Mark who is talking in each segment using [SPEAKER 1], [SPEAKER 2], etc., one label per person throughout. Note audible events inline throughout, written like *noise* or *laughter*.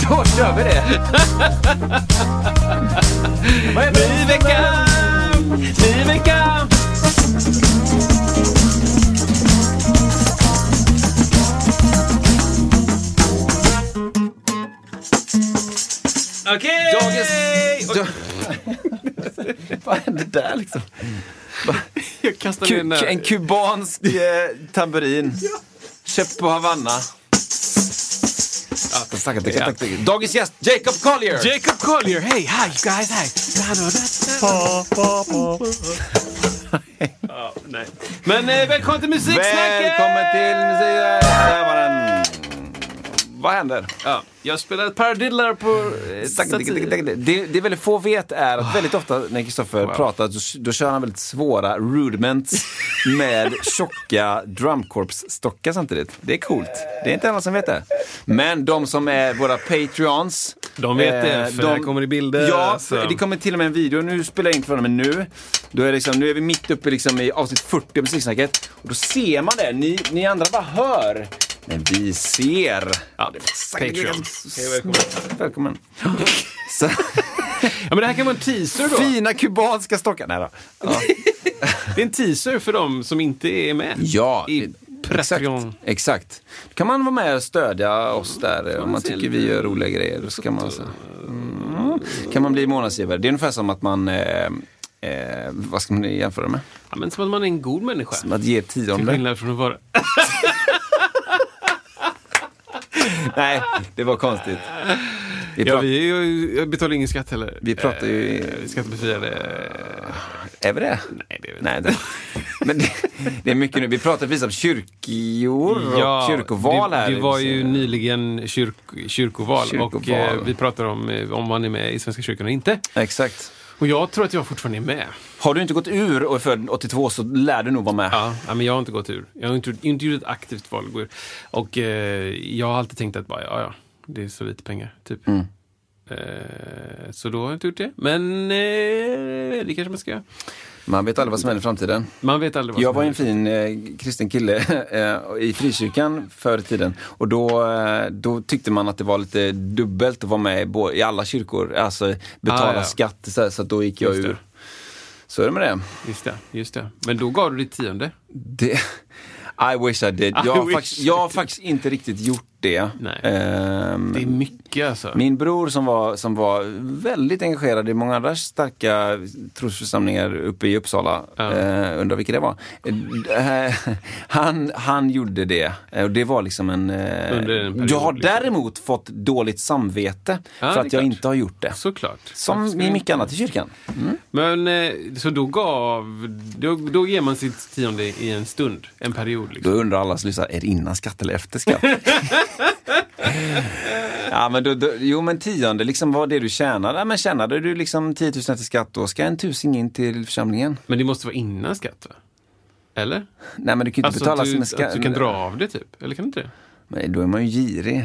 [SPEAKER 1] Då kör vi det! Ny vecka! Ny vecka! Okej!
[SPEAKER 2] Dagens... *laughs* Vad hände där liksom?
[SPEAKER 1] Jag kastar ner
[SPEAKER 2] Ku-
[SPEAKER 1] där.
[SPEAKER 2] en kubansk eh, tamburin. Köpt på Havanna. Dagens gäst, Jacob Collier!
[SPEAKER 1] Jacob Collier, hey, hi you guys, hi. *laughs* Ja, nej. Men eh, välkommen till Musiksnacket!
[SPEAKER 2] Välkommen till musik... Där var den. Vad händer?
[SPEAKER 1] Ja, jag spelar ett paradiddlar på eh,
[SPEAKER 2] tack. Det, det väldigt få vet är att väldigt ofta när Kristoffer pratar då, då kör han väldigt svåra rudiments *laughs* med tjocka drumcorps-stockar samtidigt. Det är coolt. Det är inte alla som vet det. Men de som är våra patreons.
[SPEAKER 1] De vet det,
[SPEAKER 2] eh,
[SPEAKER 1] för det kommer i bilder,
[SPEAKER 2] Ja,
[SPEAKER 1] alltså.
[SPEAKER 2] det kommer till och med en video. Nu spelar jag in för dem nu. Då är det liksom, nu är vi mitt uppe liksom i avsnitt 40 av Musiksnacket. Och då ser man det. Ni, ni andra bara hör. Men vi ser.
[SPEAKER 1] Ja, Patreon. Hej, välkommen.
[SPEAKER 2] Välkommen. Så,
[SPEAKER 1] Ja, men det här kan vara en teaser då.
[SPEAKER 2] fina kubanska stockar. Nej då. Ja, *laughs*
[SPEAKER 1] Det är en teaser för dem som inte är med.
[SPEAKER 2] ja
[SPEAKER 1] I
[SPEAKER 2] exakt. exakt. Då kan man vara med och stödja oss där om man tycker vi gör roliga grejer. Då ska man, så, mm, kan man bli månadsgivare. Det är ungefär som att man, eh, eh, vad ska man jämföra med?
[SPEAKER 1] Ja, men som att man är en god människa.
[SPEAKER 2] Som att ge
[SPEAKER 1] Till
[SPEAKER 2] tionde.
[SPEAKER 1] skillnad från att vara... *laughs* *laughs*
[SPEAKER 2] Nej, det var konstigt. Vi,
[SPEAKER 1] Ja, vi är betalar ingen skatt heller.
[SPEAKER 2] vi pratar ju...
[SPEAKER 1] Eh, Skattebefriade...
[SPEAKER 2] Är vi det?
[SPEAKER 1] Nej, det är vi inte.
[SPEAKER 2] Nej, det, men det, det är mycket nu. Vi pratar precis om kyrkor och kyrkoval här.
[SPEAKER 1] det, det var ju nyligen kyrk, kyrkoval, och
[SPEAKER 2] Kyrkoval.
[SPEAKER 1] eh, vi pratar om eh, om man är med i Svenska kyrkan eller inte.
[SPEAKER 2] Exakt.
[SPEAKER 1] Och jag tror att jag fortfarande är med.
[SPEAKER 2] Har du inte gått ur och är född 82 så lär du nog vara med.
[SPEAKER 1] Ja, men jag har inte gått ur. Jag har inte, inte gjort ett aktivt val att gå ur. Och eh, jag har alltid tänkt att bara, ja, ja, det är så lite pengar, typ.
[SPEAKER 2] Mm.
[SPEAKER 1] Eh, så då har jag inte gjort det. Men eh, det kanske man ska göra.
[SPEAKER 2] Man vet aldrig vad som händer i framtiden.
[SPEAKER 1] Man vet aldrig vad
[SPEAKER 2] Jag var en fin eh, kristen kille eh, i frikyrkan förr i tiden. Och då, eh, då tyckte man att det var lite dubbelt att vara med i, i alla kyrkor. Alltså betala
[SPEAKER 1] Ah, ja.
[SPEAKER 2] skatt. Så, så då gick jag
[SPEAKER 1] Just det.
[SPEAKER 2] ur. Så är det med det.
[SPEAKER 1] Just det, just det. Men då gav du ditt tionde.
[SPEAKER 2] det I wish I did.
[SPEAKER 1] I
[SPEAKER 2] Jag har, faktiskt, jag har faktiskt inte riktigt gjort det.
[SPEAKER 1] Nej.
[SPEAKER 2] Ehm,
[SPEAKER 1] Det är mycket alltså.
[SPEAKER 2] Min bror som var, som var väldigt engagerad i många andra starka trosförsamlingar uppe i Uppsala,
[SPEAKER 1] Ja.
[SPEAKER 2] eh, undrar vilka det var. Eh, *laughs* han, han gjorde det. Eh, Och det var liksom en... Eh,
[SPEAKER 1] period,
[SPEAKER 2] jag har
[SPEAKER 1] liksom.
[SPEAKER 2] däremot fått dåligt samvete
[SPEAKER 1] Ja,
[SPEAKER 2] för att jag
[SPEAKER 1] klart.
[SPEAKER 2] inte har gjort det.
[SPEAKER 1] Såklart.
[SPEAKER 2] Som
[SPEAKER 1] du
[SPEAKER 2] mycket annat i kyrkan. Mm.
[SPEAKER 1] Men eh, så då gav, då, då ger man sitt tionde i en stund, en period
[SPEAKER 2] Då
[SPEAKER 1] liksom.
[SPEAKER 2] undrar alla som lyssnar, är det innan skatt eller efter skatt? *laughs* ja, men då, då, jo men tionde, liksom vad det du tjänar. Ja, men tjänade du liksom 10 000 efter skatt, då ska en tusing in till församlingen.
[SPEAKER 1] Men det måste vara innan skatt va? Eller?
[SPEAKER 2] Nej men du kan ju inte
[SPEAKER 1] Alltså
[SPEAKER 2] betala
[SPEAKER 1] du,
[SPEAKER 2] som en
[SPEAKER 1] att du kan dra av det typ? Eller kan du inte det?
[SPEAKER 2] Men då är man ju girig.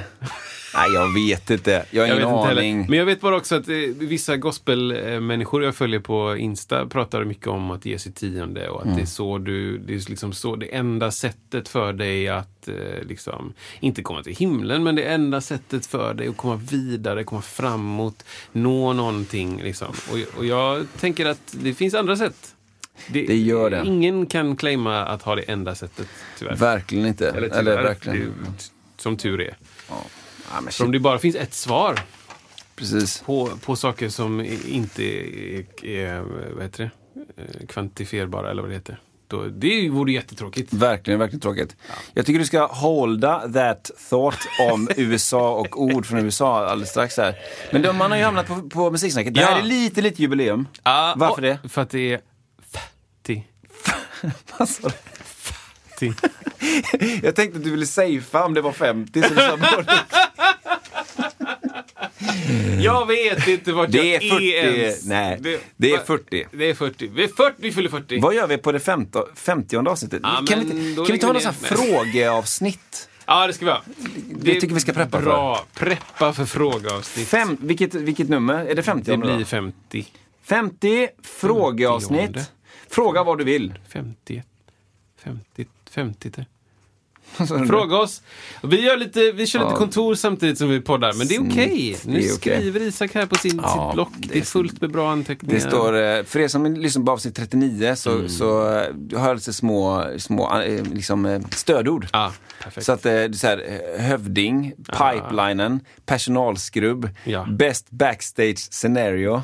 [SPEAKER 2] Nej jag vet inte, jag har
[SPEAKER 1] Jag
[SPEAKER 2] ingen aning.
[SPEAKER 1] Men jag vet bara också att eh, vissa gospelmänniskor jag följer på Insta pratar mycket om att ge sitt tionde och att
[SPEAKER 2] Mm.
[SPEAKER 1] det är så du, det är liksom så, det enda sättet för dig att eh, liksom, inte komma till himlen, men det enda sättet för dig att komma vidare, komma framåt, nå någonting liksom. Och, och jag tänker att det finns andra sätt.
[SPEAKER 2] Det gör det.
[SPEAKER 1] Ingen kan claima att ha det enda sättet, tyvärr.
[SPEAKER 2] Verkligen inte.
[SPEAKER 1] Eller
[SPEAKER 2] Eller,
[SPEAKER 1] tyvärr,
[SPEAKER 2] verkligen.
[SPEAKER 1] det som tur är.
[SPEAKER 2] Ja. Ja,
[SPEAKER 1] För om det bara finns ett svar
[SPEAKER 2] precis.
[SPEAKER 1] på, på saker som inte är, är vad heter det? Eh, kvantifierbara eller vad det heter. Då, det vore jättetråkigt.
[SPEAKER 2] Verkligen, verkligen tråkigt. Jag tycker du ska holda that thought om *laughs* USA och ord från USA alldeles strax här. Men de, man har ju hamnat på, på musiksnacket. Det här
[SPEAKER 1] Ja.
[SPEAKER 2] är lite, lite jubileum.
[SPEAKER 1] Ah,
[SPEAKER 2] Varför
[SPEAKER 1] och-
[SPEAKER 2] det?
[SPEAKER 1] För att det är.
[SPEAKER 2] Vad sa du?
[SPEAKER 1] fattig.
[SPEAKER 2] Jag tänkte att du ville safea om det var 50. Så du sa både.
[SPEAKER 1] Jag vet inte vart
[SPEAKER 2] Det
[SPEAKER 1] jag
[SPEAKER 2] är 40.
[SPEAKER 1] ens.
[SPEAKER 2] Nej, det är
[SPEAKER 1] va-
[SPEAKER 2] 40.
[SPEAKER 1] Det är 40. Vi, är 40, vi fyller 40.
[SPEAKER 2] Vad gör vi på det 50, 50 avsnittet?
[SPEAKER 1] Ja,
[SPEAKER 2] kan vi inte, kan vi ta något sånt frågeavsnitt?
[SPEAKER 1] Ja, det ska vi ha.
[SPEAKER 2] Det tycker vi ska preppa för.
[SPEAKER 1] Bra. Preppa för frågeavsnitt.
[SPEAKER 2] Fem, vilket, vilket nummer? Är det 50?
[SPEAKER 1] Det blir 50.
[SPEAKER 2] 50 frågeavsnitt. Fråga vad du vill.
[SPEAKER 1] 50. 50. 50. Fråga oss. Vi, gör lite, vi kör lite
[SPEAKER 2] Ja.
[SPEAKER 1] kontor samtidigt som vi poddar, men det är okej.
[SPEAKER 2] Snitt,
[SPEAKER 1] Nu
[SPEAKER 2] är
[SPEAKER 1] skriver Isak här på sin,
[SPEAKER 2] Ja,
[SPEAKER 1] sitt block.
[SPEAKER 2] det
[SPEAKER 1] är fullt med bra anteckningar.
[SPEAKER 2] Det står, eh, för er som lyssnar på avsnitt 39 så,
[SPEAKER 1] Mm.
[SPEAKER 2] så eh, har jag lite små, små eh, liksom, stödord.
[SPEAKER 1] Perfekt.
[SPEAKER 2] Så att det är så här, hövding, pipelinen, personalskrubb,
[SPEAKER 1] Ja.
[SPEAKER 2] best backstage scenario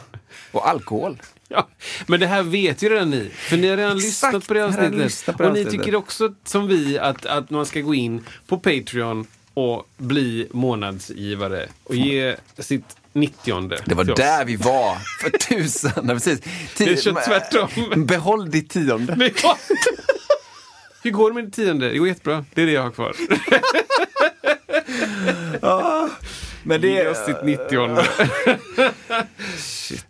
[SPEAKER 2] och alkohol. *laughs*
[SPEAKER 1] Ja, men det här vet ju redan ni. För ni har redan
[SPEAKER 2] Exakt,
[SPEAKER 1] lyssnat på det avsnittet.
[SPEAKER 2] lyssnat på det
[SPEAKER 1] och ni tycker också som vi att, att man ska gå in på Patreon och bli månadsgivare och ge sitt 90
[SPEAKER 2] Det var där vi var för tusan. Precis.
[SPEAKER 1] Vi kör tvärtom.
[SPEAKER 2] Behåll ditt tionde. *laughs*
[SPEAKER 1] Ja. Hur går det med det tionde? Det går jättebra. Det är det jag har kvar. *laughs*
[SPEAKER 2] Men det,
[SPEAKER 1] oss ditt 90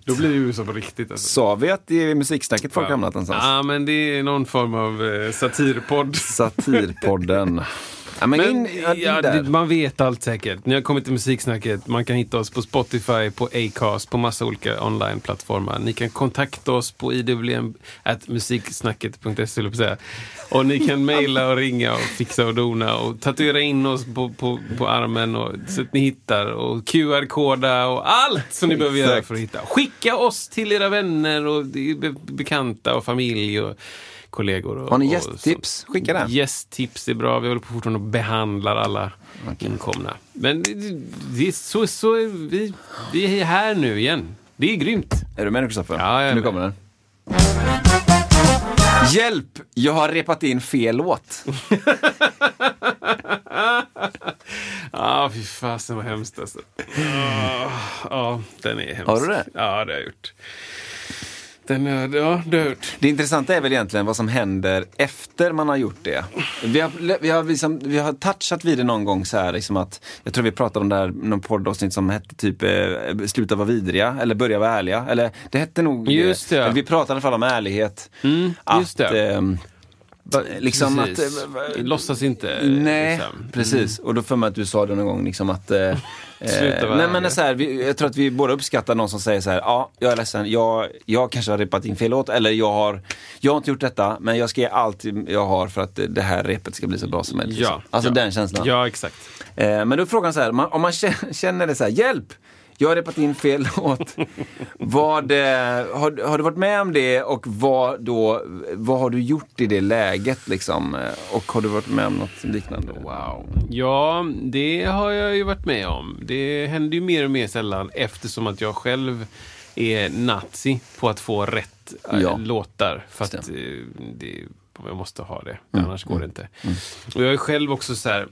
[SPEAKER 1] Då blir det ju så på riktigt. Alltså.
[SPEAKER 2] sa vi att det är musiksnacket folk hamnat någonstans?
[SPEAKER 1] Ja, men det är någon form av eh, satirpodd.
[SPEAKER 2] Satirpodden. *laughs* Ja, men, in, ja, in
[SPEAKER 1] ja, man vet allt säkert. Ni har kommit till Musiksnacket. Man kan hitta oss på Spotify, på Acast, på massa olika online-plattformar. Ni kan kontakta oss på iwm.musiksnacket.se. Och ni kan mejla och ringa och fixa och dona och tatuera in oss på, på, på armen och, så att ni hittar. Och QR-koda och allt som ni behöver göra för att hitta. Skicka oss till era vänner och be, bekanta och familj och kollegor. Och,
[SPEAKER 2] Har ni gästtips? Skicka det.
[SPEAKER 1] Gästtips är bra. Vi håller på fortfarande och behandlar alla inkomna. Men det, det är så, så vi, vi är här nu igen. Det är grymt.
[SPEAKER 2] Är du med nu Kristoffer?
[SPEAKER 1] Ja, jag är
[SPEAKER 2] nu kommer den. Hjälp! Jag har repat in fel låt. *laughs*
[SPEAKER 1] Ja, fy fasen vad hemskt alltså. Ah, Ja, den är hemsk.
[SPEAKER 2] Har du det?
[SPEAKER 1] Ja, det har jag gjort. Den är, ja, gjort.
[SPEAKER 2] Det intressanta är väl egentligen vad som händer efter man har gjort det. Vi har, vi har, liksom, vi har touchat vid det någon gång så här, liksom att, jag tror vi pratade om det här, någon poddavsnitt som hette typ eh, Sluta vara vidriga, eller Börja vara ärliga. Eller det hette nog
[SPEAKER 1] Just det.
[SPEAKER 2] Vi pratade i alla fall om ärlighet.
[SPEAKER 1] Mm, just
[SPEAKER 2] att, ehm, liksom
[SPEAKER 1] Precis.
[SPEAKER 2] att... eh,
[SPEAKER 1] Låtsas inte.
[SPEAKER 2] Nej,
[SPEAKER 1] liksom.
[SPEAKER 2] precis. Och då för mig att du sa det någon gång liksom att... Eh, *laughs*
[SPEAKER 1] Sluta vara
[SPEAKER 2] nej, men så här, vi, jag tror att vi båda uppskattar någon som säger så här, ja, jag är ledsen, jag, jag kanske har repat in fel låt, eller jag har, jag har inte gjort detta, men jag ska ge allt jag har för att det- här repet ska bli så bra som möjligt.
[SPEAKER 1] Ja,
[SPEAKER 2] liksom. Alltså
[SPEAKER 1] ja.
[SPEAKER 2] den känslan.
[SPEAKER 1] Ja, exakt.
[SPEAKER 2] Eh, men då är frågan så här, man, om man känner, känner det så här, hjälp! Jag har repat in fel *laughs* låt. vad, eh, har, har du varit med om det och vad, då, vad har du gjort i det läget? Liksom? Eh, Och har du varit med om något liknande?
[SPEAKER 1] Wow. Ja, det har jag ju varit med om. Det händer ju mer och mer sällan eftersom att jag själv är nazi på att få rätt äh,
[SPEAKER 2] Ja.
[SPEAKER 1] låtar. För att eh, det, jag måste ha det,
[SPEAKER 2] Mm.
[SPEAKER 1] annars går det inte. Och jag är själv också så här, eh,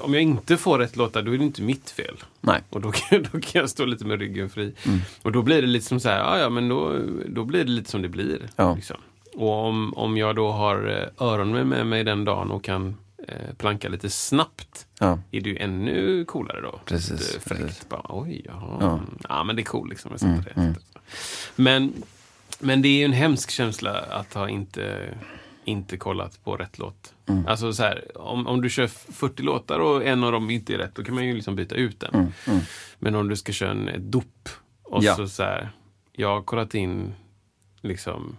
[SPEAKER 1] om jag inte får rätt låtar, då är det inte mitt fel.
[SPEAKER 2] Nej.
[SPEAKER 1] Och då kan, då kan jag stå lite med ryggen fri. Och då blir det lite som så här, ja, ja men då, då blir det lite som det blir.
[SPEAKER 2] Ja.
[SPEAKER 1] Liksom. Och om, om jag då har eh, öronen med mig den dagen och kan eh, planka lite snabbt,
[SPEAKER 2] Ja.
[SPEAKER 1] är det ju ännu coolare då.
[SPEAKER 2] Precis,
[SPEAKER 1] fräckt.
[SPEAKER 2] precis.
[SPEAKER 1] Bara, Oj, jaha.
[SPEAKER 2] Ja.
[SPEAKER 1] Ja. men det är coolt liksom. Jag det sättet. Men, men det är ju en hemsk känsla att ha inte, inte kollat på rätt låt.
[SPEAKER 2] Mm.
[SPEAKER 1] Alltså så här, om, om du kör 40 låtar och en av dem inte är rätt, då kan man ju liksom byta ut den. Men om du ska köra en ett dop och
[SPEAKER 2] Mm, Ja.
[SPEAKER 1] så, så här, jag har kollat in liksom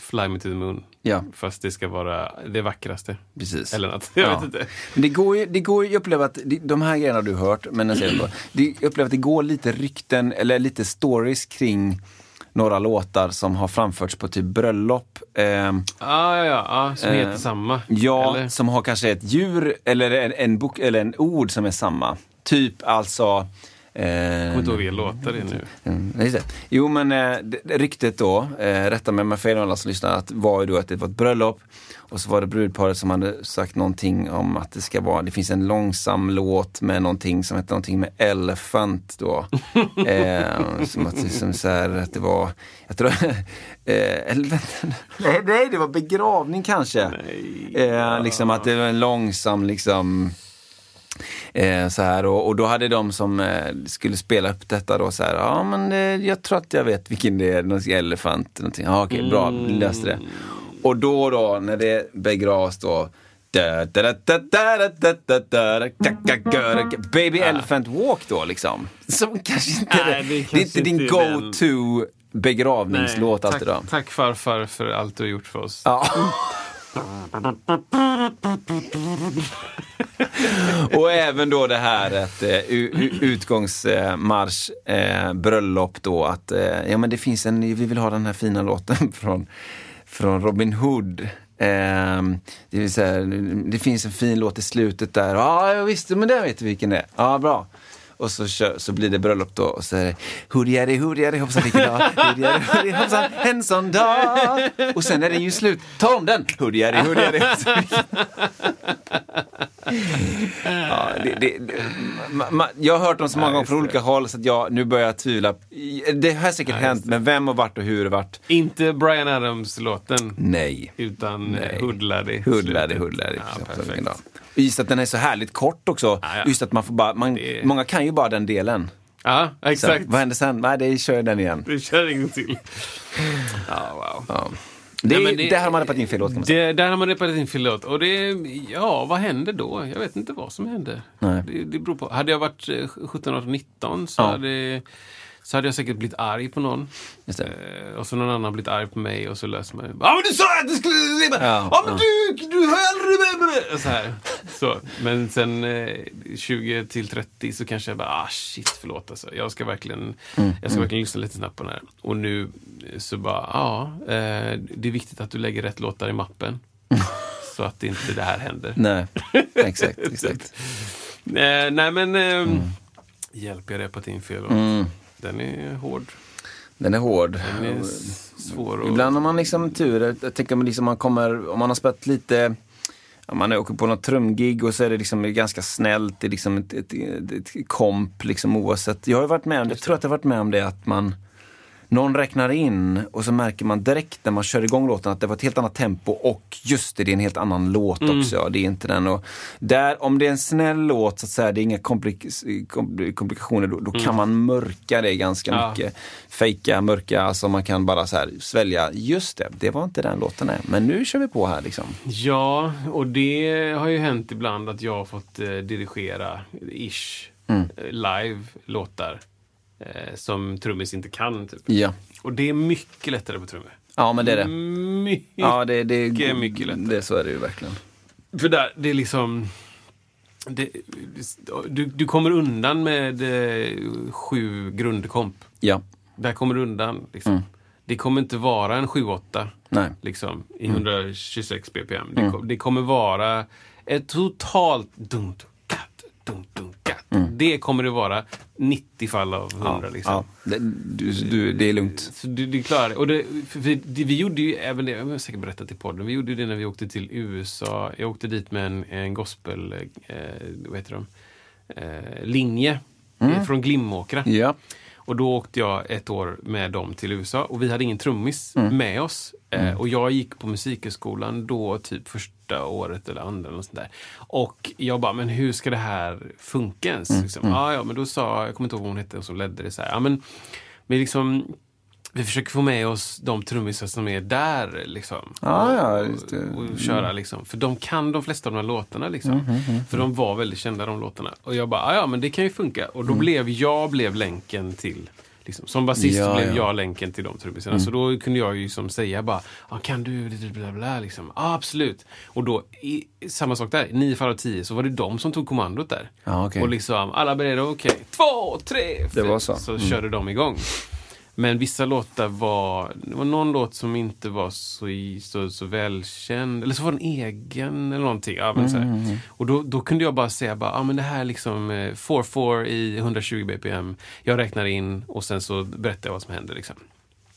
[SPEAKER 1] Fly Me To The Moon.
[SPEAKER 2] Ja.
[SPEAKER 1] Fast det ska vara det vackraste.
[SPEAKER 2] Precis.
[SPEAKER 1] Eller något. *laughs* Jag
[SPEAKER 2] Ja.
[SPEAKER 1] vet inte.
[SPEAKER 2] Men det går ju, det går ju, jag upplever att det- de här grejerna har du hört, men jag, på, det, jag upplever att det går lite rykten, eller lite stories kring några låtar som har framförts på typ bröllop. ehm,
[SPEAKER 1] Ah, ja, ja, ja, som
[SPEAKER 2] Eh,
[SPEAKER 1] heter samma.
[SPEAKER 2] ja,
[SPEAKER 1] Eller?
[SPEAKER 2] som har kanske ett djur eller en, en, bok, eller en ord som är samma. Typ alltså Eh,
[SPEAKER 1] Jag kommer inte ihåg vilka låtar det är nu.
[SPEAKER 2] Mm, just det. Jo men eh, ryktet då, eh, rätta mig om jag fel alla som lyssnar, att var ju då att det var ett bröllop och så var det brudparet som hade sagt någonting om att det ska vara, det finns en långsam låt med någonting som heter någonting med Elephant då. *laughs* eh, som att, som så här, att det var, jag tror, *laughs* eh, eller vänta, nej, nej det var begravning kanske. Eh, liksom att det var en långsam liksom Eh, så här, och, och, då hade de som eh, skulle spela upp detta då så här, ja ah, men eh, jag tror att jag vet vilken det är, någon elefant någonting. Ah, okej, bra, mm. löste det. Och då då, när det begravs då Baby Elephant Walk då liksom. Som kanske inte,
[SPEAKER 1] Nej,
[SPEAKER 2] det,
[SPEAKER 1] kanske
[SPEAKER 2] det är inte din go-to begravningslåt alltid då.
[SPEAKER 1] Tack farfar för allt du har gjort för oss.
[SPEAKER 2] Ja. *laughs* *laughs* Och även då det här att eh, u- u- utgångsmarsch, eh, bröllop då att eh, ja men det finns en, vi vill ha den här fina låten *laughs* från, från Robin Hood. Eh, det vill säga, det finns en fin låt i slutet där. Ja, jag visste, men det vet vi vilken det är. Ja, bra. Och så, kör, så blir det bröllop då och så är det Hurjari, hurjari, hoppsan vilken dag. Hurjari, hurjari, hoppsan en sån dag. Och sen är den ju slut. Ta om den! Hurjari, hurjari, hoppsan vilken *laughs* Ja, det, det, ma, ma, jag har hört dem så många gånger från olika håll så att jag nu börjar jag tvivla. Det har säkert
[SPEAKER 1] Ja,
[SPEAKER 2] hänt, men vem och vart och hur och vart?
[SPEAKER 1] Inte Brian Adams-låten,
[SPEAKER 2] Nej.
[SPEAKER 1] utan
[SPEAKER 2] Nej.
[SPEAKER 1] Hoodladdy.
[SPEAKER 2] Hoodladdy, Hoodladdy.
[SPEAKER 1] Ja, perfekt.
[SPEAKER 2] Just att den är så härligt kort också.
[SPEAKER 1] Ja, ja.
[SPEAKER 2] Just att man får bara, man,
[SPEAKER 1] Det-
[SPEAKER 2] många kan ju bara den delen.
[SPEAKER 1] Ja, exakt.
[SPEAKER 2] vad händer sen? Nej, det kör jag den igen.
[SPEAKER 1] Vi kör en gång till. Ja, wow.
[SPEAKER 2] Det,
[SPEAKER 1] Nej, men det-
[SPEAKER 2] där har man repat in fel låt kan man säga.
[SPEAKER 1] Det, där har man reparerat in fel låt. Och det, ja, vad händer då? Jag vet inte vad som händer.
[SPEAKER 2] Nej.
[SPEAKER 1] Det, det beror på. Hade jag varit eh, 17, 18, 19 så,
[SPEAKER 2] Ja.
[SPEAKER 1] hade, så hade jag säkert blivit arg på någon.
[SPEAKER 2] Det.
[SPEAKER 1] Eh, och så någon annan blivit arg på mig och så löser man Ja men du sa att det skulle... Ja,
[SPEAKER 2] Ja,
[SPEAKER 1] men
[SPEAKER 2] ja.
[SPEAKER 1] du, du har Så här. Så. Men sen eh, 20 till 30 så kanske jag bara, ah shit förlåt alltså. Jag ska verkligen,
[SPEAKER 2] Mm,
[SPEAKER 1] jag ska verkligen lyssna lite snabbt på den här. Och nu eh, så bara, ja, eh, det är viktigt att du lägger rätt låtar i mappen. *laughs* så att inte det här händer.
[SPEAKER 2] Nej, exakt, *laughs* exakt.
[SPEAKER 1] Eh, nej men, eh, hjälp jag repat in fel.
[SPEAKER 2] Mm.
[SPEAKER 1] Den är hård.
[SPEAKER 2] Den är hård.
[SPEAKER 1] Den är svår att...
[SPEAKER 2] Ibland har man liksom tur. Jag tänker om liksom man kommer, om man har spelat lite man åker på något trumgig och så är det liksom ganska snällt, det är liksom ett, ett, ett, komp liksom oavsett. Jag har varit med om det, jag tror att jag har varit med om det att man någon räknar in och så märker man direkt när man kör igång låten att det var ett helt annat tempo och just det, det är en helt annan låt också. Ja, det är inte den. Och där, om det är en snäll låt, så att säga, det är inga komplik kom- komplikationer, då, då kan man mörka det ganska
[SPEAKER 1] Ja.
[SPEAKER 2] mycket. Fejka, mörka, alltså man kan bara så här svälja, just det, det var inte den låten är. Men nu kör vi på här liksom.
[SPEAKER 1] Ja, och det har ju hänt ibland att jag har fått eh, dirigera, ish,
[SPEAKER 2] Mm.
[SPEAKER 1] eh, live låtar. Eh, som trummis inte kan. Typ.
[SPEAKER 2] Ja,
[SPEAKER 1] Och det är mycket lättare på trummor.
[SPEAKER 2] ja men det är det.
[SPEAKER 1] Mycket.
[SPEAKER 2] Ja, det, det,
[SPEAKER 1] Mycket, mycket lättare.
[SPEAKER 2] det, så är det ju verkligen.
[SPEAKER 1] För där, det är liksom... Det, du, du kommer undan med eh, sju grundkomp.
[SPEAKER 2] Ja,
[SPEAKER 1] Där kommer du undan. Liksom.
[SPEAKER 2] Mm.
[SPEAKER 1] Det kommer inte vara en 7-8
[SPEAKER 2] nej.
[SPEAKER 1] liksom, i
[SPEAKER 2] Mm.
[SPEAKER 1] 126 bpm. Det, kom, det kommer vara ett totalt dunt, katt, dunt, dunt, katt. Det kommer det vara 90 fall av 100.
[SPEAKER 2] Mm. Ja,
[SPEAKER 1] liksom.
[SPEAKER 2] ja. Det, du, du, det är lugnt.
[SPEAKER 1] Så du, du klarar det. Och det, för, det, vi gjorde ju även det, jag har säkert berättat i podden, vi gjorde det när vi åkte till USA. Jag åkte dit med en, en gospel, eh, vad heter de? Eh, linje eh, från Glimåkra.
[SPEAKER 2] Ja.
[SPEAKER 1] Och då åkte jag ett år med dem till USA och vi hade ingen trummis
[SPEAKER 2] Mm.
[SPEAKER 1] med oss. Eh, och jag gick på musikhögskolan då typ första året eller andra. Eller sånt där. Och jag bara, men hur ska det här funka ens?
[SPEAKER 2] Mm.
[SPEAKER 1] Liksom. Ah, ja, men då sa, jag kommer inte ihåg vad hon hette som ledde det. Så här, ja, men, men liksom, vi försöker få med oss de trummisar som är där. Liksom,
[SPEAKER 2] Ah, ja,
[SPEAKER 1] och, och, köra liksom. För de kan de flesta av de här låtarna. Liksom.
[SPEAKER 2] Mm,
[SPEAKER 1] För de var väldigt kända de låtarna. Och jag bara, "Ah, ja men det kan ju funka. Och då blev jag blev länken till Liksom. Som basist
[SPEAKER 2] Ja,
[SPEAKER 1] blev
[SPEAKER 2] ja.
[SPEAKER 1] jag länken till de trummisarna. Så då kunde jag ju som säga bara, ah, kan du, bla, bla, liksom. ah, absolut. Och då, i, samma sak där, nio fall av tio så var det de som tog kommandot där.
[SPEAKER 2] Ja, okej.
[SPEAKER 1] Och liksom, alla beredda, okej, två, tre, fyra.
[SPEAKER 2] var så. Mm.
[SPEAKER 1] Så körde de igång. Men vissa låtar var, det var någon låt som inte var så, i- så, så välkänd, eller så var den egen eller någonting. Ja, men så här. Och då, då kunde jag bara säga, bara, ah, men det här är liksom eh, 4-4 i 120 bpm. Jag räknar in och sen så berättar jag vad som händer. Liksom.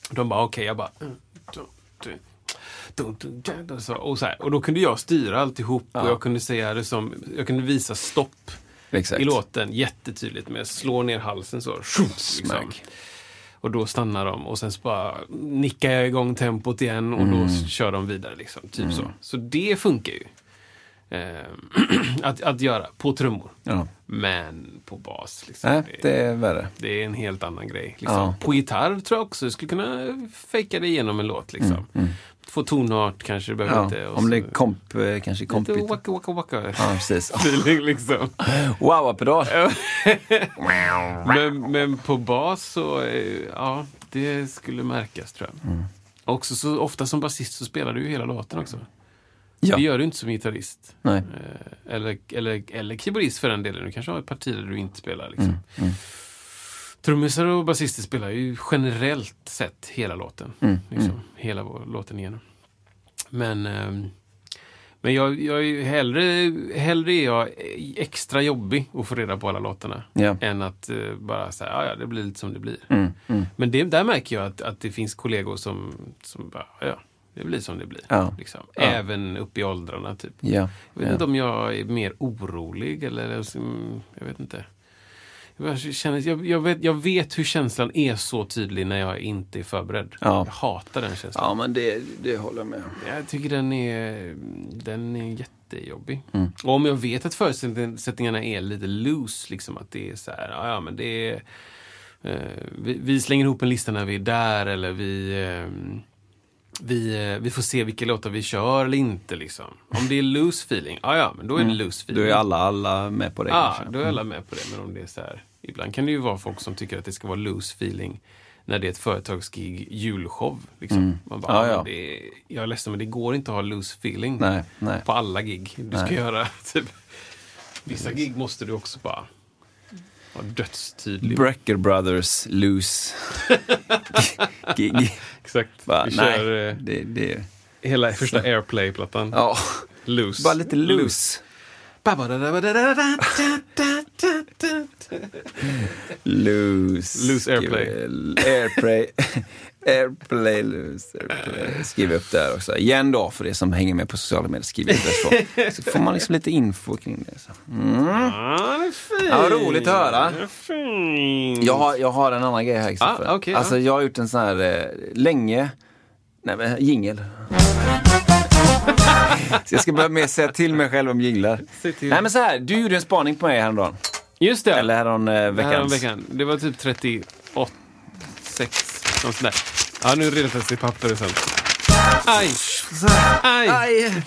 [SPEAKER 1] De bara, okej, jag bara... mm, och, så här. och då kunde jag styra alltihop och jag kunde säga det som, jag kunde visa stopp
[SPEAKER 2] Exakt.
[SPEAKER 1] i låten jättetydligt med slå ner halsen så. Liksom. Och då stannar de och sen så bara nickar jag igång tempot igen och
[SPEAKER 2] Mm.
[SPEAKER 1] då kör de vidare. Liksom, typ så. Så det funkar ju. Eh, *clears throat* att, att göra på trummor.
[SPEAKER 2] Ja.
[SPEAKER 1] Men på bas. Liksom,
[SPEAKER 2] Nej,
[SPEAKER 1] det,
[SPEAKER 2] är värre.
[SPEAKER 1] det är en helt annan grej. Liksom.
[SPEAKER 2] Ja.
[SPEAKER 1] På gitarr tror jag också jag skulle kunna fejka det igenom en låt. Liksom. Få tonart kanske, det behöver
[SPEAKER 2] Mm, Ja,
[SPEAKER 1] inte.
[SPEAKER 2] om det är komp, eh, kanske
[SPEAKER 1] Lite
[SPEAKER 2] kompigt.
[SPEAKER 1] waka waka waka.
[SPEAKER 2] Ja, precis. *laughs*
[SPEAKER 1] liksom.
[SPEAKER 2] Wow-pedal. *laughs*
[SPEAKER 1] men, men på bas så, eh, ja, det skulle märkas tror jag.
[SPEAKER 2] Mm.
[SPEAKER 1] Också så ofta som basist så spelar du ju hela låten också.
[SPEAKER 2] Ja.
[SPEAKER 1] Det gör du inte som gitarrist.
[SPEAKER 2] Nej.
[SPEAKER 1] Eh, Eller, eller, eller keyboardist för den delen. Du kanske har ett parti där du inte spelar. Liksom.
[SPEAKER 2] Mm,
[SPEAKER 1] Trummisar och basister spelar ju generellt sett hela låten.
[SPEAKER 2] Mm,
[SPEAKER 1] Liksom, Hela vår- låten igenom. Men, ehm, men jag, jag är hellre, hellre är jag extra jobbig att få reda på alla låtarna.
[SPEAKER 2] Ja.
[SPEAKER 1] Än att eh, bara säga, ja, ja det blir lite som det blir.
[SPEAKER 2] Mm, mm.
[SPEAKER 1] Men det, där märker jag att, att det finns kollegor som, som bara, ja, det blir som det blir.
[SPEAKER 2] Ja.
[SPEAKER 1] Liksom.
[SPEAKER 2] Ja.
[SPEAKER 1] Även upp i åldrarna typ.
[SPEAKER 2] Ja.
[SPEAKER 1] Jag vet inte om jag är mer orolig eller mm, jag vet inte. Jag, känner, jag, jag, vet, jag vet hur känslan är så tydlig när jag inte är förberedd.
[SPEAKER 2] Ja.
[SPEAKER 1] Jag hatar den känslan.
[SPEAKER 2] ja, men det, det håller jag med.
[SPEAKER 1] Jag tycker den är, den är jättejobbig.
[SPEAKER 2] Mm.
[SPEAKER 1] Och om jag vet att förutsättningarna är lite loose, liksom att det är så här, ja, men det är eh, vi, vi slänger ihop en lista när vi är där eller vi eh, vi, eh, vi får se vilka låtar vi kör eller inte. Liksom. Om det är loose feeling, ja ja, men då är det loose feeling.
[SPEAKER 2] Då är alla, alla med på det
[SPEAKER 1] Ja,
[SPEAKER 2] kanske.
[SPEAKER 1] då är alla med på det. Men om det är så här, ibland kan det ju vara folk som tycker att det ska vara loose feeling när det är ett företagsgig julshow. Liksom. Man bara,
[SPEAKER 2] Ja,
[SPEAKER 1] ja,
[SPEAKER 2] ja.
[SPEAKER 1] Det jag är ledsen men det går inte att ha loose feeling
[SPEAKER 2] Nej, nej.
[SPEAKER 1] på alla gig du ska
[SPEAKER 2] Nej.
[SPEAKER 1] göra. *laughs* Typ. Vissa gig måste du också bara vara dödstydlig.
[SPEAKER 2] Brecker Brothers loose *laughs* gig.
[SPEAKER 1] Exakt.
[SPEAKER 2] Bara,
[SPEAKER 1] Vi kör eh,
[SPEAKER 2] det, det,
[SPEAKER 1] hela första Airplay-plattan.
[SPEAKER 2] ja,
[SPEAKER 1] Loose.
[SPEAKER 2] bara lite loose. Loose.
[SPEAKER 1] Loose airplay.
[SPEAKER 2] Skriver- Airplay. *laughs* Airplay loose. Airplay. Skriv upp det här också. Igen då, för det som hänger med på sociala medier. Skriv upp det så. så får man liksom lite info kring det. Så. Mm.
[SPEAKER 1] Ah, det är fint.
[SPEAKER 2] Ja, roligt att höra.
[SPEAKER 1] Det är fint.
[SPEAKER 2] Jag, har, jag har en annan grej här Kristoffer.
[SPEAKER 1] Ah, okej,
[SPEAKER 2] alltså,
[SPEAKER 1] ja.
[SPEAKER 2] jag har gjort en sån här, eh, länge, nej men jingel. *laughs* så jag ska börja med säga till mig själv om jinglar. Nej men så här, du gjorde en spaning på mig häromdagen.
[SPEAKER 1] Just det.
[SPEAKER 2] Eller härom eh,
[SPEAKER 1] Veckan.
[SPEAKER 2] veckans.
[SPEAKER 1] veckan. Det var typ 38, 6, något sånt där. Ja, nu retas i papper och sen. Aj! Aj!
[SPEAKER 2] Aj!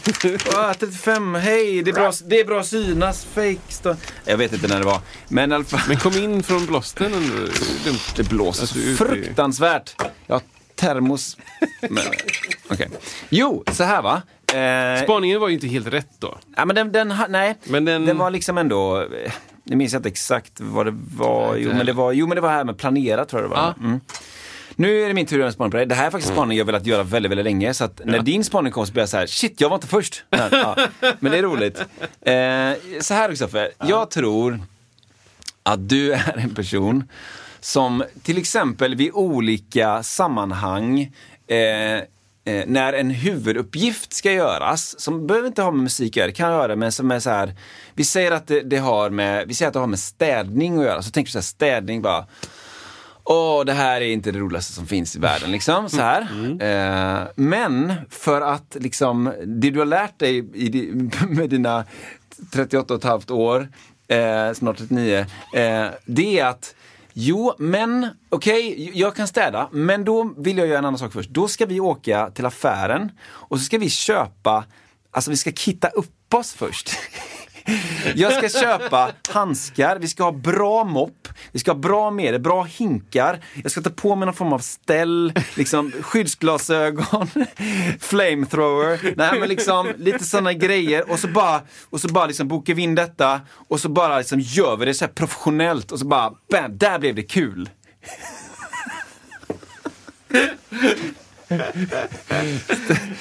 [SPEAKER 2] Åh, 35, hej, det är bra, det är bra synas, fake stå. Jag vet inte när det var. Men i alla fall,
[SPEAKER 1] Men kom in från blåsten. ändå. Dumt.
[SPEAKER 2] det blåser så
[SPEAKER 1] ut i-
[SPEAKER 2] fruktansvärt. Jag har termos. *laughs* Men, Okej. Jo, så här va. Eh,
[SPEAKER 1] Spaningen var ju inte helt rätt då.
[SPEAKER 2] Ja, men den, den, nej,
[SPEAKER 1] Men den-
[SPEAKER 2] den var liksom ändå, eh, jag minns inte exakt vad det var. Jo men det var, jo, men det var här med planera tror jag det var.
[SPEAKER 1] Ja.
[SPEAKER 2] Mm. Nu är det min tur att göra en spaning på det. Det här är faktiskt en spaning jag velat göra väldigt, väldigt länge. Så att när din spaning kom så blev jag så här, shit, jag var inte först. *laughs* Ja, men det är roligt. Eh, så här Kristoffer, jag tror att du *laughs* är en person som till exempel vid olika sammanhang eh, eh, när en huvuduppgift ska göras, som behöver inte ha med musik att göra, det kan göra men som är så här, vi säger att det, det har med, vi säger att det har med städning att göra, så tänker du så här, städning bara, Åh, det här är inte det roligaste som finns i världen. Liksom, så här. Eh, men för att liksom, det du har lärt dig i, *laughs* med dina 38 och ett halvt år, eh, snart 39, eh, det är att Jo, men okej, jag kan städa, men då vill jag göra en annan sak först. Då ska vi åka till affären och så ska vi köpa, alltså vi ska kitta upp oss först. *laughs* Jag ska köpa handskar, vi ska ha bra mopp, vi ska ha bra medel, bra hinkar. Jag ska ta på mig någon form av ställ, liksom skyddsglasögon, *laughs* flamethrower. Nej men liksom lite sådana grejer och så bara, och så bara liksom bokar vi in detta och så bara liksom gör vi det så här professionellt och så bara bam, där blev det kul.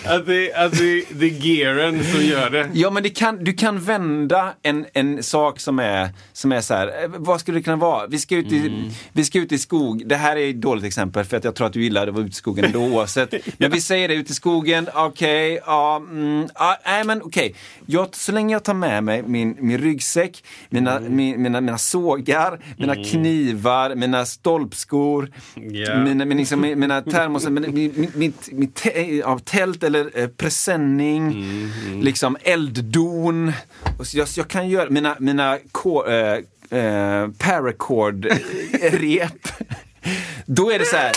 [SPEAKER 1] Att det, att det, det är gearen som gör det.
[SPEAKER 2] Ja, men det kan, du kan vända en, en sak som är, som är så här, eh, vad skulle det kunna vara? Vi ska, ut i,
[SPEAKER 1] Mm.
[SPEAKER 2] vi ska ut i skog, det här är ett dåligt exempel för att jag tror att du gillar att vara ute i skogen ändå *laughs* oavsett. Men vi säger det, ute i skogen, okej, ja, mm, ja, nej men okej. Jag, så länge jag tar med mig min, min ryggsäck, mina,
[SPEAKER 1] Mm.
[SPEAKER 2] min, mina, mina sågar, mina knivar, mina stolpskor,
[SPEAKER 1] Ja.
[SPEAKER 2] mina, min, liksom, mina termosar, *laughs* min, min, min, mitt, mitt ja, tält eller eh, presenning,
[SPEAKER 1] Mm,
[SPEAKER 2] liksom elddon. Och så jag, jag kan göra mina, mina ko, eh, eh, paracord-rep. *laughs* Då är det så här,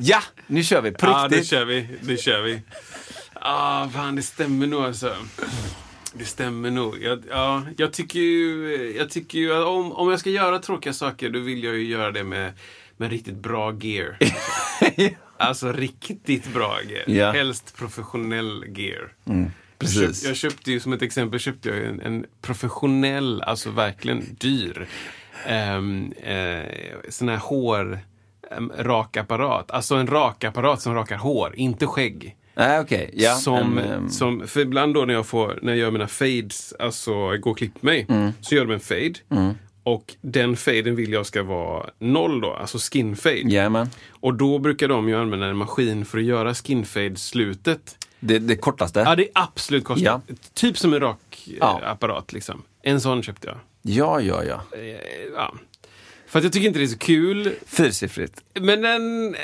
[SPEAKER 2] ja, nu kör vi på
[SPEAKER 1] Ja, det
[SPEAKER 2] riktigt.
[SPEAKER 1] kör vi. Det kör vi. Ah, fan, det stämmer nog alltså. Det stämmer nog. Jag, ja, jag tycker ju, jag tycker ju att om, om jag ska göra tråkiga saker, då vill jag ju göra det med, med riktigt bra gear. *laughs* *laughs* Alltså riktigt bra gear.
[SPEAKER 2] Ja.
[SPEAKER 1] Helst professionell gear.
[SPEAKER 2] precis.
[SPEAKER 1] Jag, köpt, jag köpte ju som ett exempel köpte jag en, en professionell, alltså verkligen dyr, um, eh, sån här hår um, rakapparat. Alltså en rakapparat som rakar hår, inte skägg.
[SPEAKER 2] Nej, okej. Ja,
[SPEAKER 1] som,
[SPEAKER 2] ehm,
[SPEAKER 1] som, för ibland då när jag, får, när jag gör mina fades, alltså går och klipper mig,
[SPEAKER 2] Mm.
[SPEAKER 1] så gör de en fade. Och den faden vill jag ska vara noll då, alltså skin fade.
[SPEAKER 2] Jajamän.
[SPEAKER 1] Och då brukar de ju använda en maskin för att göra skin fade slutet.
[SPEAKER 2] Det, det kortaste.
[SPEAKER 1] Ja, det är absolut kostnad.
[SPEAKER 2] Ja.
[SPEAKER 1] Typ som en rak eh,
[SPEAKER 2] Ja.
[SPEAKER 1] apparat liksom. En sån köpte jag.
[SPEAKER 2] Ja, ja, ja.
[SPEAKER 1] Eh, Ja. För att jag tycker inte det är så kul.
[SPEAKER 2] Fyrsiffrigt.
[SPEAKER 1] Men den... eh,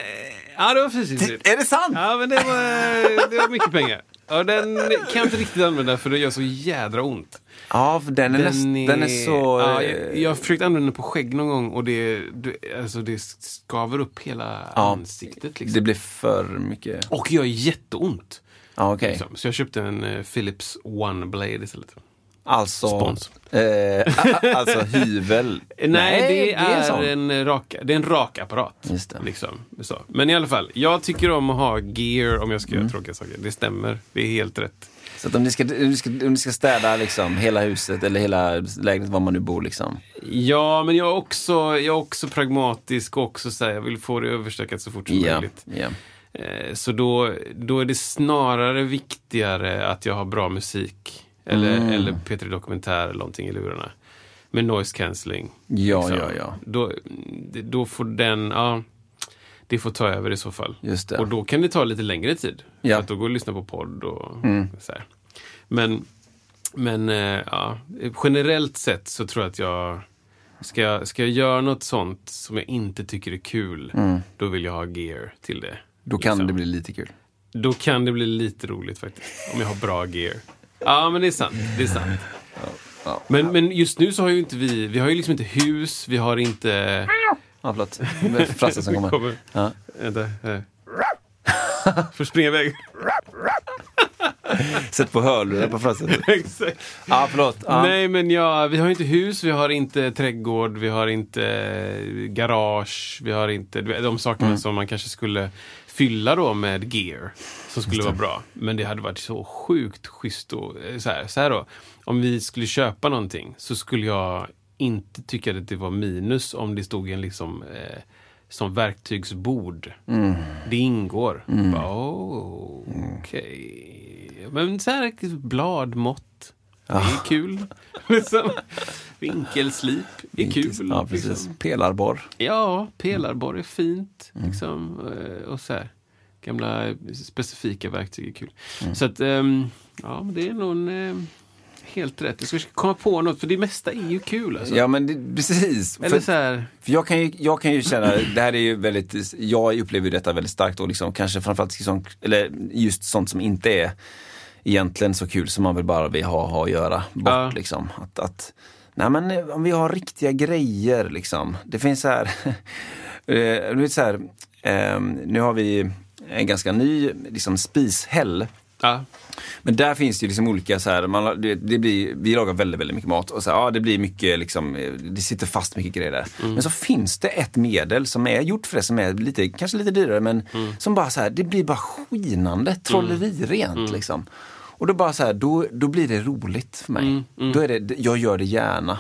[SPEAKER 1] Ja, det var fysiskt.
[SPEAKER 2] Är det sant?
[SPEAKER 1] Ja, men det var, det var mycket pengar. Och den kan jag inte riktigt använda för det gör så jädra ont.
[SPEAKER 2] Ja, för den är, näst, den är så...
[SPEAKER 1] Ja,
[SPEAKER 2] eh,
[SPEAKER 1] jag, jag har försökt använda den på skägg någon gång och det, det, alltså det skaver upp hela
[SPEAKER 2] Ja.
[SPEAKER 1] ansiktet. Liksom.
[SPEAKER 2] Det blir för mycket.
[SPEAKER 1] Och gör jätteont.
[SPEAKER 2] Ja, okej.
[SPEAKER 1] Liksom. Så jag köpte en eh, Philips One Blade istället.
[SPEAKER 2] Alltså...
[SPEAKER 1] Spons.
[SPEAKER 2] Eh, alltså hyvel. *laughs*
[SPEAKER 1] Nej, det, är,
[SPEAKER 2] sån.
[SPEAKER 1] en rak, det är en rakapparat.
[SPEAKER 2] Just det.
[SPEAKER 1] Liksom. Så. Men i alla fall, jag tycker om att ha gear om jag ska
[SPEAKER 2] Mm.
[SPEAKER 1] göra tråkiga saker. Det stämmer. Det är helt rätt.
[SPEAKER 2] Så att om ni ska, om ni ska, om ni ska städa liksom hela huset eller hela lägenheten, var man nu bor liksom.
[SPEAKER 1] Ja, men jag är också, jag är också pragmatisk och också så här, jag vill få det överstökat så fort som
[SPEAKER 2] Ja,
[SPEAKER 1] möjligt. Eh, Så då, då är det snarare viktigare att jag har bra musik. Eller,
[SPEAKER 2] Mm.
[SPEAKER 1] eller P3 Dokumentär eller någonting i lurarna. Med noise cancelling.
[SPEAKER 2] Ja,
[SPEAKER 1] liksom.
[SPEAKER 2] ja, ja.
[SPEAKER 1] Då, då får den, ja, det får ta över i så fall.
[SPEAKER 2] Just det.
[SPEAKER 1] Och då kan det ta lite längre tid.
[SPEAKER 2] Ja. Mm.
[SPEAKER 1] För att då går det att lyssna på podd och så här. Men, men eh, ja, generellt sett så tror jag att jag Ska jag, ska jag göra något sånt som jag inte tycker är kul, då vill jag ha gear till det.
[SPEAKER 2] Mm. Då kan
[SPEAKER 1] Liksom.
[SPEAKER 2] det bli lite kul.
[SPEAKER 1] Då kan det bli lite roligt faktiskt. Om jag har bra gear. Ja, men det är sant. Det är sant.
[SPEAKER 2] Ja.
[SPEAKER 1] Men, men just nu så har ju inte vi, vi har ju liksom inte hus, vi har inte...
[SPEAKER 2] Ja, förlåt. Det är Frasse som *laughs* kommer.
[SPEAKER 1] Kommer.
[SPEAKER 2] Ja.
[SPEAKER 1] Vänta. här. Får springa iväg. *laughs*
[SPEAKER 2] Sätt på hörlurar på Frasse. *laughs*
[SPEAKER 1] Exakt.
[SPEAKER 2] Ja, förlåt. Ja.
[SPEAKER 1] Nej, men ja, vi har inte hus, vi har inte trädgård, vi har inte eh, garage, vi har inte de sakerna
[SPEAKER 2] Mm.
[SPEAKER 1] som man kanske skulle fylla då med gear. Som skulle vara bra. Men det hade varit så sjukt schysst och eh, så här, så här då. Om vi skulle köpa någonting så skulle jag inte tycka att det var minus om det stod en liksom eh, som verktygsbord.
[SPEAKER 2] Mm.
[SPEAKER 1] Det ingår. Bara, oh, okej. Men så här bladmått. Det är kul. *laughs* liksom. Vinkelslip är kul.
[SPEAKER 2] Ja, precis.
[SPEAKER 1] Liksom.
[SPEAKER 2] Pelarborr.
[SPEAKER 1] Ja, pelarborr är fint.
[SPEAKER 2] Mm.
[SPEAKER 1] Liksom. eh, Och så här. Gamla specifika verktyg är kul.
[SPEAKER 2] Mm.
[SPEAKER 1] Så att, ehm, ja, det är nog en, eh, helt rätt. Jag ska komma på något, för det mesta är ju kul. Alltså.
[SPEAKER 2] Ja, men det, precis.
[SPEAKER 1] Eller
[SPEAKER 2] För-
[SPEAKER 1] så här,
[SPEAKER 2] För jag kan, ju, jag kan ju känna, det här är ju väldigt, jag upplever detta väldigt starkt och liksom kanske framförallt liksom, eller just sånt som inte är egentligen så kul som man vill bara vill ha, ha att göra bort
[SPEAKER 1] Ja.
[SPEAKER 2] liksom. Att, att, nej men eh, om vi har riktiga grejer liksom. Det finns så här, *laughs* eh, du vet så här, eh, nu har vi en ganska ny liksom, spishäll.
[SPEAKER 1] Ja,
[SPEAKER 2] men där finns det ju liksom olika så här, man, det, det blir, vi lagar väldigt, väldigt mycket mat och så här, ja, det blir mycket liksom, det sitter fast mycket grejer där. Men så finns det ett medel som är gjort för det som är lite, kanske lite dyrare men som bara så här, det blir bara skinande, trollerirent liksom. Och då bara så här, då, då blir det roligt för mig. Då är det, jag gör det gärna.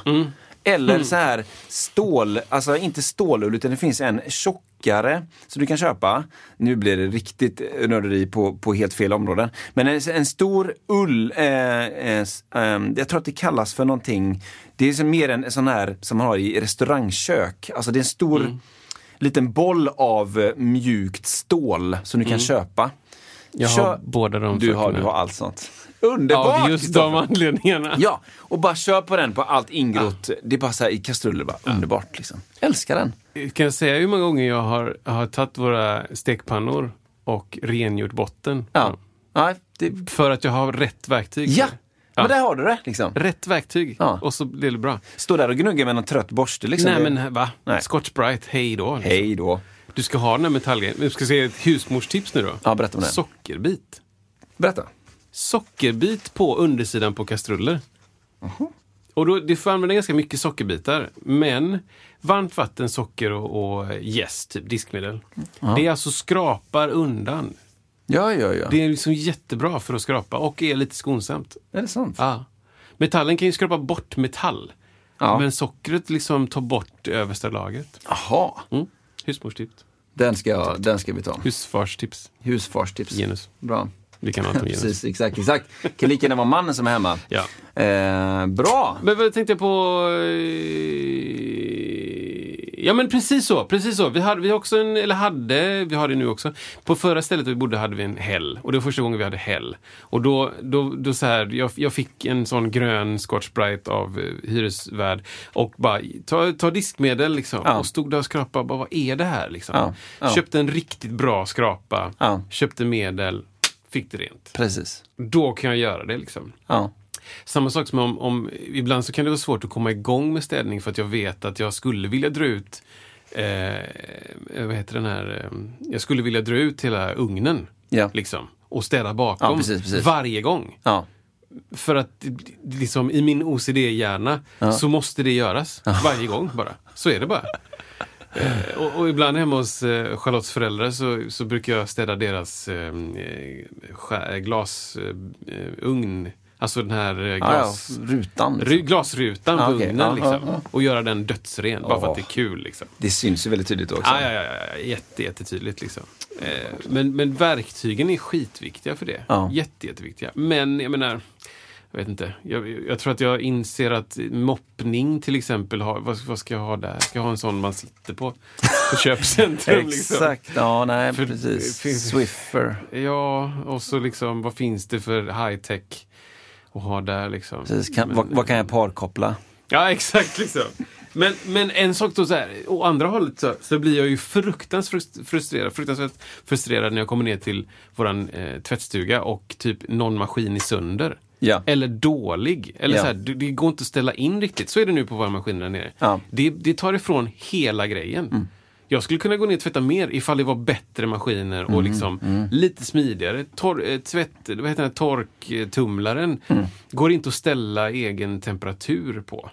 [SPEAKER 2] Eller så här stål, alltså inte stålull utan det finns en tjock tjockare som du kan köpa. Nu blir det riktigt nörderi på, på helt fel områden. Men en, en stor ull, eh, eh, ehm, jag tror att det kallas för någonting, det är mer en sån här som man har i restaurangkök. Alltså det är en stor liten boll av eh, mjukt stål som du kan köpa.
[SPEAKER 1] Jag har
[SPEAKER 2] Kör-
[SPEAKER 1] båda de
[SPEAKER 2] du har, du har allt sånt. Underbart!
[SPEAKER 1] Av just de anledningarna.
[SPEAKER 2] Ja, och bara kör på den på allt ingrott. Det bara så här i kastruller, bara underbart liksom. Älskar den.
[SPEAKER 1] Kan jag säga hur många gånger jag har, har tagit våra stekpannor och rengjort botten?
[SPEAKER 2] Ja. Nej, det,
[SPEAKER 1] För att jag har rätt verktyg.
[SPEAKER 2] ja.
[SPEAKER 1] Ja.
[SPEAKER 2] men där har du det liksom.
[SPEAKER 1] Rätt verktyg.
[SPEAKER 2] Ja.
[SPEAKER 1] Och så blir det bra.
[SPEAKER 2] Stå där och gnugga med någon trött borste liksom.
[SPEAKER 1] Nej
[SPEAKER 2] Det-
[SPEAKER 1] men va?
[SPEAKER 2] Nej.
[SPEAKER 1] Scotch Brite, hej då. liksom.
[SPEAKER 2] Hej då.
[SPEAKER 1] Du ska ha den här metallgrejen. Vi ska se ett husmorstips nu då.
[SPEAKER 2] Ja, berätta om det.
[SPEAKER 1] Sockerbit.
[SPEAKER 2] Berätta.
[SPEAKER 1] Sockerbit på undersidan på kastruller. Och då, du får använda ganska mycket sockerbitar. Men varmt vatten, socker och, och jäst, typ diskmedel. Det är alltså skrapar undan.
[SPEAKER 2] Ja, ja, ja.
[SPEAKER 1] Det är liksom jättebra för att skrapa och är lite skonsamt.
[SPEAKER 2] Är det sant?
[SPEAKER 1] Ja. Metallen kan ju skrapa bort metall.
[SPEAKER 2] Ja.
[SPEAKER 1] Men sockret liksom tar bort översta lagret.
[SPEAKER 2] Jaha.
[SPEAKER 1] Mm. Husmorstips.
[SPEAKER 2] Den ska, jag- den ska vi ta.
[SPEAKER 1] Husfarstips.
[SPEAKER 2] Husfarstips.
[SPEAKER 1] Genus.
[SPEAKER 2] Bra.
[SPEAKER 1] Ett om genus.
[SPEAKER 2] Precis, exakt, exakt. Kan lika gärna vara mannen som är hemma.
[SPEAKER 1] Ja.
[SPEAKER 2] Eh, bra!
[SPEAKER 1] Men vad tänkte jag på? eh, Ja men precis så, precis så. Vi hade, vi också en, eller hade, vi har det nu också. På förra stället vi bodde hade vi en häll. Och det var första gången vi hade häll. Och då, då, då så här, jag, jag fick en sån grön Scotch Brite av eh, hyresvärd. Och bara, ta, ta diskmedel liksom.
[SPEAKER 2] Ja.
[SPEAKER 1] Och stod där och skrapade. Bara, vad är det här liksom?
[SPEAKER 2] Ja, ja.
[SPEAKER 1] Köpte en riktigt bra skrapa. Köpte medel. Fick det rent.
[SPEAKER 2] Precis.
[SPEAKER 1] Då kan jag göra det liksom.
[SPEAKER 2] Ja.
[SPEAKER 1] Samma sak som om, om, ibland så kan det vara svårt att komma igång med städning för att jag vet att jag skulle vilja dra ut, eh, vad heter den här, eh, jag skulle vilja dra ut hela ugnen.
[SPEAKER 2] Ja.
[SPEAKER 1] Liksom, och städa bakom
[SPEAKER 2] Ja, precis, precis.
[SPEAKER 1] varje gång.
[SPEAKER 2] Ja.
[SPEAKER 1] För att liksom, i min OCD-hjärna så måste det göras varje gång bara. Så är det bara. Eh, och, och ibland hemma hos eh, Charlottes föräldrar så, så brukar jag städa deras eh, eh, glasugn. alltså den här eh,
[SPEAKER 2] Ja, ja.
[SPEAKER 1] glas...
[SPEAKER 2] Rutan.
[SPEAKER 1] Ry-
[SPEAKER 2] Liksom.
[SPEAKER 1] glasrutan
[SPEAKER 2] Ja,
[SPEAKER 1] på
[SPEAKER 2] okej.
[SPEAKER 1] ugnen
[SPEAKER 2] Ja,
[SPEAKER 1] liksom.
[SPEAKER 2] ja, ja.
[SPEAKER 1] Och göra den dödsren, bara för att det är kul. Liksom.
[SPEAKER 2] Det syns ju väldigt tydligt också.
[SPEAKER 1] Ja, ja, ja, ja, jätte, jättetydligt liksom. Eh, men, men verktygen är skitviktiga för det.
[SPEAKER 2] Ja.
[SPEAKER 1] Jätte, jätteviktiga. Men jag menar, jag vet inte. Jag, jag tror att jag inser att moppning till exempel, har, vad, vad ska jag ha där? Ska jag ha en sån man sitter på? På köpcentrum *laughs* liksom.
[SPEAKER 2] Exakt. Ja, nej,
[SPEAKER 1] För-
[SPEAKER 2] precis.
[SPEAKER 1] finns-
[SPEAKER 2] Swiffer.
[SPEAKER 1] Ja, och så liksom, vad finns det för high tech att ha där liksom?
[SPEAKER 2] Precis. Kan,
[SPEAKER 1] Men-
[SPEAKER 2] vad, vad kan jag parkoppla?
[SPEAKER 1] Ja, *laughs* exakt. Liksom. Men, men en sak då, så här, å andra hållet så, så blir jag ju fruktansvärt frustrerad, fruktansvärt frustrerad när jag kommer ner till våran eh, tvättstuga och typ någon maskin är sönder.
[SPEAKER 2] Ja.
[SPEAKER 1] Eller dålig. Eller
[SPEAKER 2] Ja.
[SPEAKER 1] så här, det, går inte att ställa in riktigt. Så är det nu på våra maskiner där nere.
[SPEAKER 2] Ja. Mm.
[SPEAKER 1] Det, det tar ifrån hela grejen. Jag skulle kunna gå ner och tvätta mer ifall det var bättre maskiner
[SPEAKER 2] Mm,
[SPEAKER 1] och liksom lite smidigare. Tor, eh, tvätt, vad heter den, torktumlaren
[SPEAKER 2] Mm.
[SPEAKER 1] går inte att ställa egen temperatur på.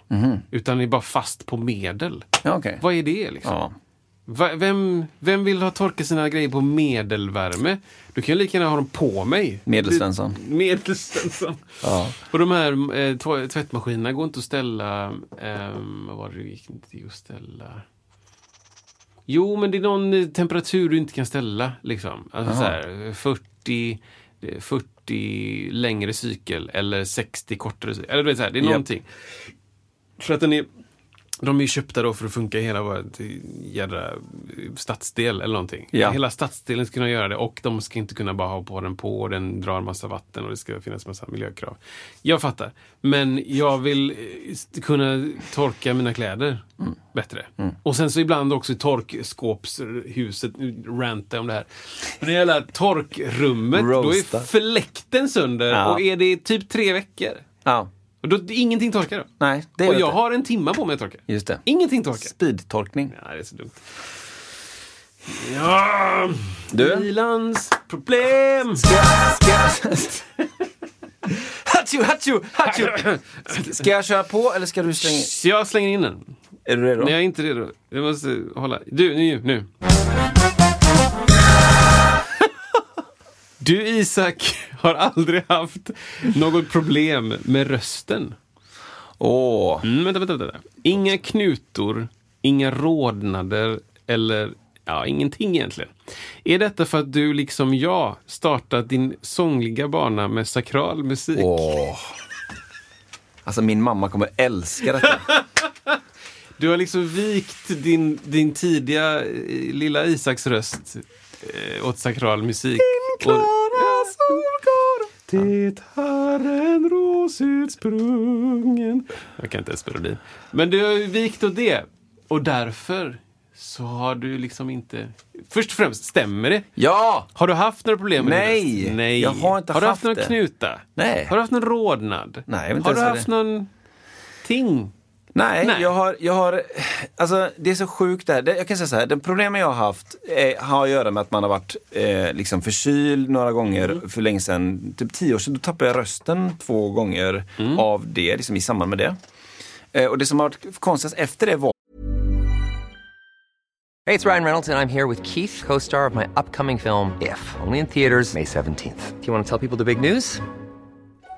[SPEAKER 1] Utan är bara fast på medel.
[SPEAKER 2] Ja, okej.
[SPEAKER 1] Vad är det liksom?
[SPEAKER 2] Ja.
[SPEAKER 1] Vem, vem vill ha torkat sina grejer på medelvärme? Du kan ju lika gärna ha dem på mig.
[SPEAKER 2] Medelsvensson. *laughs*
[SPEAKER 1] Medelsvensson.
[SPEAKER 2] Ja.
[SPEAKER 1] Och de här eh, tv- tvättmaskinerna går inte att ställa... ehm, vad var det det gick inte att ställa? Jo, men det är någon eh, temperatur du inte kan ställa. Liksom. Alltså så här, 40, eh, 40 längre cykel eller 60 kortare cykel. Eller du vet, så här, det är någonting. För att den är... De är ju köpta då för att funka i hela vår jädra eh, stadsdel eller någonting.
[SPEAKER 2] Ja.
[SPEAKER 1] Hela stadsdelen ska kunna göra det och de ska inte kunna bara ha på den på och den drar massa vatten och det ska finnas massa miljökrav. Jag fattar. Men jag vill eh, kunna torka mina kläder
[SPEAKER 2] Mm.
[SPEAKER 1] bättre. Och sen så ibland också i torkskåpshuset, nu rantar jag om det här. Men det jävla torkrummet, då är fläkten sönder
[SPEAKER 2] Ja.
[SPEAKER 1] och är det typ tre veckor.
[SPEAKER 2] ja.
[SPEAKER 1] Och då, ingenting torkar då.
[SPEAKER 2] Nej, det
[SPEAKER 1] Och jag
[SPEAKER 2] inte.
[SPEAKER 1] har en timma på mig att torka.
[SPEAKER 2] Just det.
[SPEAKER 1] Ingenting torkar.
[SPEAKER 2] Speedtorkning.
[SPEAKER 1] Ja, det är så dumt. Ja,
[SPEAKER 2] Du?
[SPEAKER 1] Milans problem.
[SPEAKER 2] Hachu, hachu, hachu! Ska jag köra på eller ska du slänga in?
[SPEAKER 1] Jag slänger in den.
[SPEAKER 2] Är du redo?
[SPEAKER 1] Nej, jag är inte redo. Jag måste hålla. Du, nu, nu. *laughs* Du Isak har aldrig haft något problem med rösten.
[SPEAKER 2] Åh,
[SPEAKER 1] Mm, vänta, vänta, vänta. Inga knutor, inga rodnader eller Ja, ingenting egentligen. Är detta för att du liksom jag startat din sångliga bana med sakral musik?
[SPEAKER 2] Åh. Alltså min mamma kommer älska detta. *laughs*
[SPEAKER 1] Du har liksom vikt din, din tidiga eh, lilla Isaks röst eh, åt sakral musik. Din Det är en ros utsprungen. Jag kan inte ens melodin. Men du har ju vikt åt det. Och därför så har du liksom inte... Först och främst, stämmer det?
[SPEAKER 2] Ja!
[SPEAKER 1] Har du haft några problem med
[SPEAKER 2] Nej,
[SPEAKER 1] röst? Nej,
[SPEAKER 2] jag har inte
[SPEAKER 1] Har du
[SPEAKER 2] haft
[SPEAKER 1] haft någon
[SPEAKER 2] det.
[SPEAKER 1] knuta?
[SPEAKER 2] Nej.
[SPEAKER 1] Har du haft någon rodnad?
[SPEAKER 2] Nej, jag vet inte
[SPEAKER 1] Har du haft
[SPEAKER 2] det-
[SPEAKER 1] någon ting?
[SPEAKER 2] Nej,
[SPEAKER 1] Nej.
[SPEAKER 2] Jag, har, jag har... Alltså, det är så sjukt där. Det, jag kan säga så här, den problemen jag har haft eh, har att göra med att man har varit eh, liksom förkyld några gånger
[SPEAKER 1] Mm.
[SPEAKER 2] för länge sedan. Typ tio år sedan, då tappade jag rösten två gånger
[SPEAKER 1] Mm.
[SPEAKER 2] av det, liksom i samband med det. Eh, och det som har varit konstigast efter det var
[SPEAKER 3] Hey, it's Ryan Reynolds, and I'm here with Keith, co star of my upcoming film, If, only in theaters, May 17th. Do you want to tell people the big news?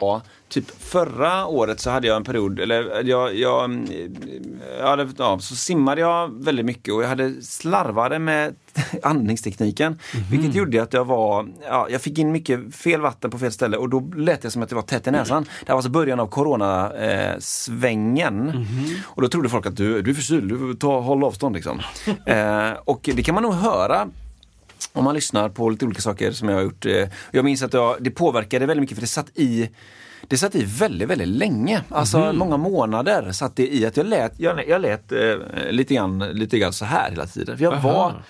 [SPEAKER 2] Ja, typ förra året så hade jag en period, eller jag, jag, mm, jag ja, så simmade jag väldigt mycket och jag hade slarvade med *laughs* andningstekniken. Vilket gjorde att jag var, ja, jag fick in mycket fel vatten på fel ställe och då lät det som att jag var tätt i näsan. Det här var alltså början av coronasvängen. Eh, svängen. Och då trodde folk att du, du är förkyld, du ta, håll avstånd liksom. *laughs* eh, och det kan man nog höra om man lyssnar på lite olika saker som jag har gjort. eh, Jag minns att jag, det påverkade väldigt mycket för det satt i det satt i väldigt, väldigt länge. Alltså många månader satt det i att jag lät, jag, jag lät eh, lite, grann, lite grann så här hela tiden. För jag
[SPEAKER 1] Aha.
[SPEAKER 2] var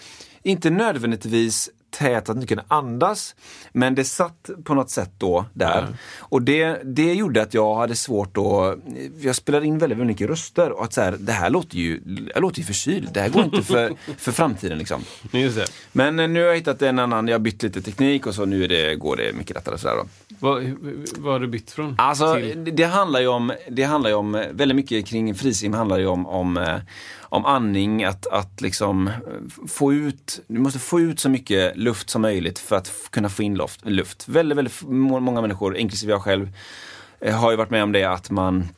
[SPEAKER 2] inte nödvändigtvis tät att inte kunna andas. Men det satt på något sätt då där. Och det, det gjorde att jag hade svårt att, jag spelade in väldigt, väldigt mycket röster och att så här, det här låter ju, jag låter ju förkyld. Det här går inte för, *laughs* för framtiden liksom. Men eh, nu har jag hittat en annan, jag har bytt lite teknik och så nu det, går det mycket lättare sådär då.
[SPEAKER 1] Vad, vad har du bytt från?
[SPEAKER 2] Alltså
[SPEAKER 1] till?
[SPEAKER 2] det, handlar ju om, det handlar om, väldigt mycket kring frisim handlar ju om, om, eh, om andning, att, att liksom eh, få ut, du måste få ut så mycket luft som möjligt för att kunna få in luft. luft. Väldigt, väldigt många människor, inklusive jag själv, eh, har ju varit med om det att man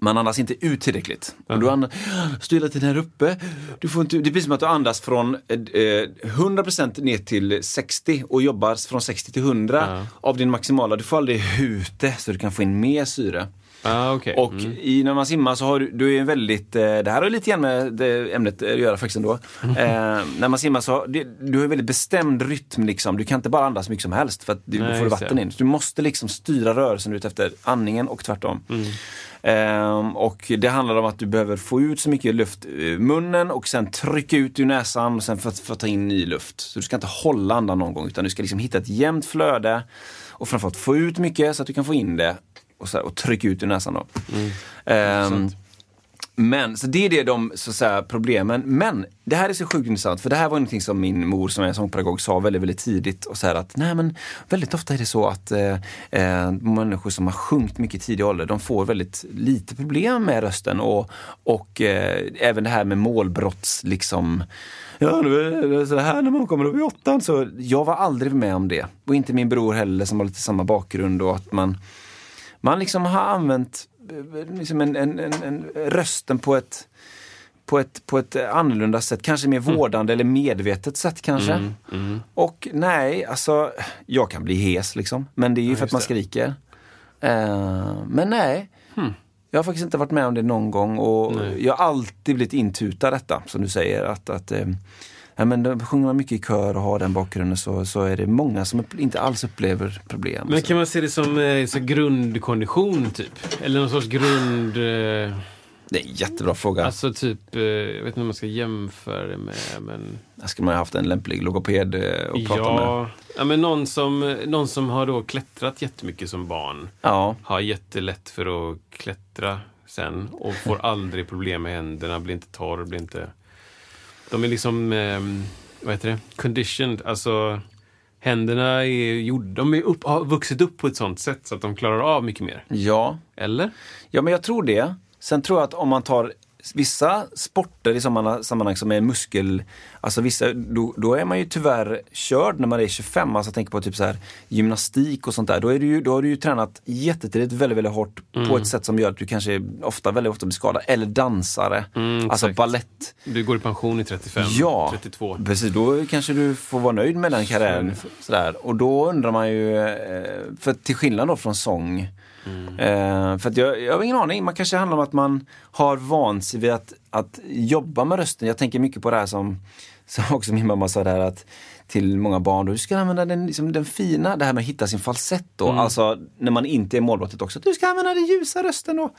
[SPEAKER 2] man andas inte ut tillräckligt. Och du andas, står hela tiden här uppe. Du får inte, det blir som att du andas från eh, eh, 100% ner till 60 och jobbar från 60 till 100 av din maximala. Du får aldrig ut det så du kan få in mer syre.
[SPEAKER 1] Ah, okay.
[SPEAKER 2] Och i, när man simmar så har du, du är en väldigt, eh, det här har lite grann med det ämnet att göra faktiskt ändå. Eh, när man simmar så, det, du har en väldigt bestämd rytm liksom. Du kan inte bara andas mycket som helst för att du,
[SPEAKER 1] Nej,
[SPEAKER 2] får du vatten in. Så du måste liksom styra rörelsen ut efter andningen och tvärtom. Ehm, och det handlar om att du behöver få ut så mycket luft ur munnen och sen trycka ut ur näsan och sen för, att- för att ta in ny luft. Så du ska inte hålla andan någon gång utan du ska liksom hitta ett jämnt flöde och framförallt få ut mycket så att du kan få in det och, så här, och trycka ut ur näsan då. Ehm, men, så det är det de så att säga, problemen. Men det här är så sjukt intressant för det här var någonting som min mor som är sångpedagog sa väldigt, väldigt tidigt. Och så här att nej men väldigt ofta är det så att eh, eh, människor som har sjungit mycket i tidig ålder, de får väldigt lite problem med rösten och, och eh, även det här med målbrotts liksom Ja, nu är det så här när man kommer upp i åttan. Så jag var aldrig med om det. Och inte min bror heller som har lite samma bakgrund och att man man liksom har använt liksom en, en, en, en rösten på ett, på, ett, på ett annorlunda sätt, kanske mer vårdande eller medvetet sätt kanske. Och nej, alltså jag kan bli hes liksom, men det är ju för att man
[SPEAKER 1] det.
[SPEAKER 2] skriker. Eh, men nej, jag har faktiskt inte varit med om det någon gång och
[SPEAKER 1] Nej.
[SPEAKER 2] jag har alltid blivit intutad detta, som du säger. att, att eh, ja, men då sjunger man mycket i kör och har den bakgrunden så, så är det många som inte alls upplever problem.
[SPEAKER 1] Men kan man se det som eh, så grundkondition typ? Eller någon sorts grund... Eh,
[SPEAKER 2] Det är en jättebra fråga.
[SPEAKER 1] alltså typ, eh, jag vet inte om man ska jämföra det med, men...
[SPEAKER 2] Där ska man ha haft en lämplig logoped eh, att prata med.
[SPEAKER 1] Ja, men någon som, någon som har då klättrat jättemycket som barn.
[SPEAKER 2] Ja,
[SPEAKER 1] Har jättelätt för att klättra sen och får aldrig problem med händerna, blir inte torr, blir inte... De är liksom, eh, vad heter det, conditioned, alltså händerna är gjorda, de är upp, har vuxit upp på ett sånt sätt så att de klarar av mycket mer.
[SPEAKER 2] ja.
[SPEAKER 1] Eller?
[SPEAKER 2] Ja, men jag tror det. Sen tror jag att om man tar vissa sporter i sammanhang, sammanhang som är muskel, alltså vissa, då, då är man ju tyvärr körd när man är 25. Alltså jag tänker på typ så här gymnastik och sånt där. Då, är du då har du ju tränat jättetidigt väldigt, väldigt hårt på ett sätt som gör att du kanske ofta, väldigt ofta blir skadad. Eller dansare, alltså
[SPEAKER 1] exakt.
[SPEAKER 2] ballett.
[SPEAKER 1] Du går i pension i 35,
[SPEAKER 2] Ja,
[SPEAKER 1] 32.
[SPEAKER 2] precis. Då kanske du får vara nöjd med den karriären. Sådär. Och då undrar man ju, eh, för till skillnad då från sång, eh, för jag, jag har ingen aning, man kanske handlar om att man har vant sig vid att, att jobba med rösten. Jag tänker mycket på det här som, som också min mamma sa där att till många barn, då, du ska använda den, liksom, den fina, det här med att hitta sin falsett då. Alltså när man inte är målbrottet också, du ska använda den ljusa rösten då.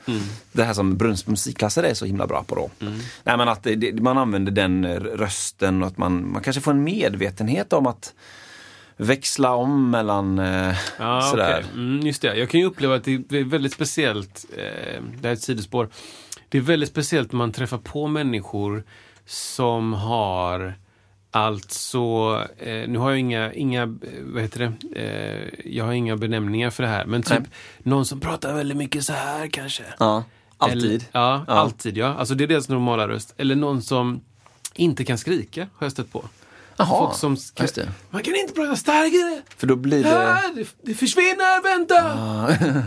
[SPEAKER 2] Det här som Brunns musikklasser är så himla bra på då. Nej men att det, man använder den rösten och att man, man kanske får en medvetenhet om att växla om mellan eh,
[SPEAKER 1] Ja,
[SPEAKER 2] sådär.
[SPEAKER 1] okej. mm, just det. Jag kan ju uppleva att det är väldigt speciellt, eh, det här är ett sidospår. Det är väldigt speciellt när man träffar på människor som har Alltså, eh, nu har jag inga, inga, eh, vad heter det, eh, jag har inga benämningar för det här, men typ
[SPEAKER 2] Nej.
[SPEAKER 1] någon som pratar väldigt mycket så här kanske.
[SPEAKER 2] Ja, alltid.
[SPEAKER 1] Eller, ja,
[SPEAKER 2] Ja.
[SPEAKER 1] alltid ja. Alltså det är deras normala röst. Eller någon som inte kan skrika, har jag stött på.
[SPEAKER 2] Jaha,
[SPEAKER 1] Folk som ska,
[SPEAKER 2] just det.
[SPEAKER 1] Man kan inte prata starkare!
[SPEAKER 2] För då blir det...
[SPEAKER 1] Ah, det, det försvinner, vänta!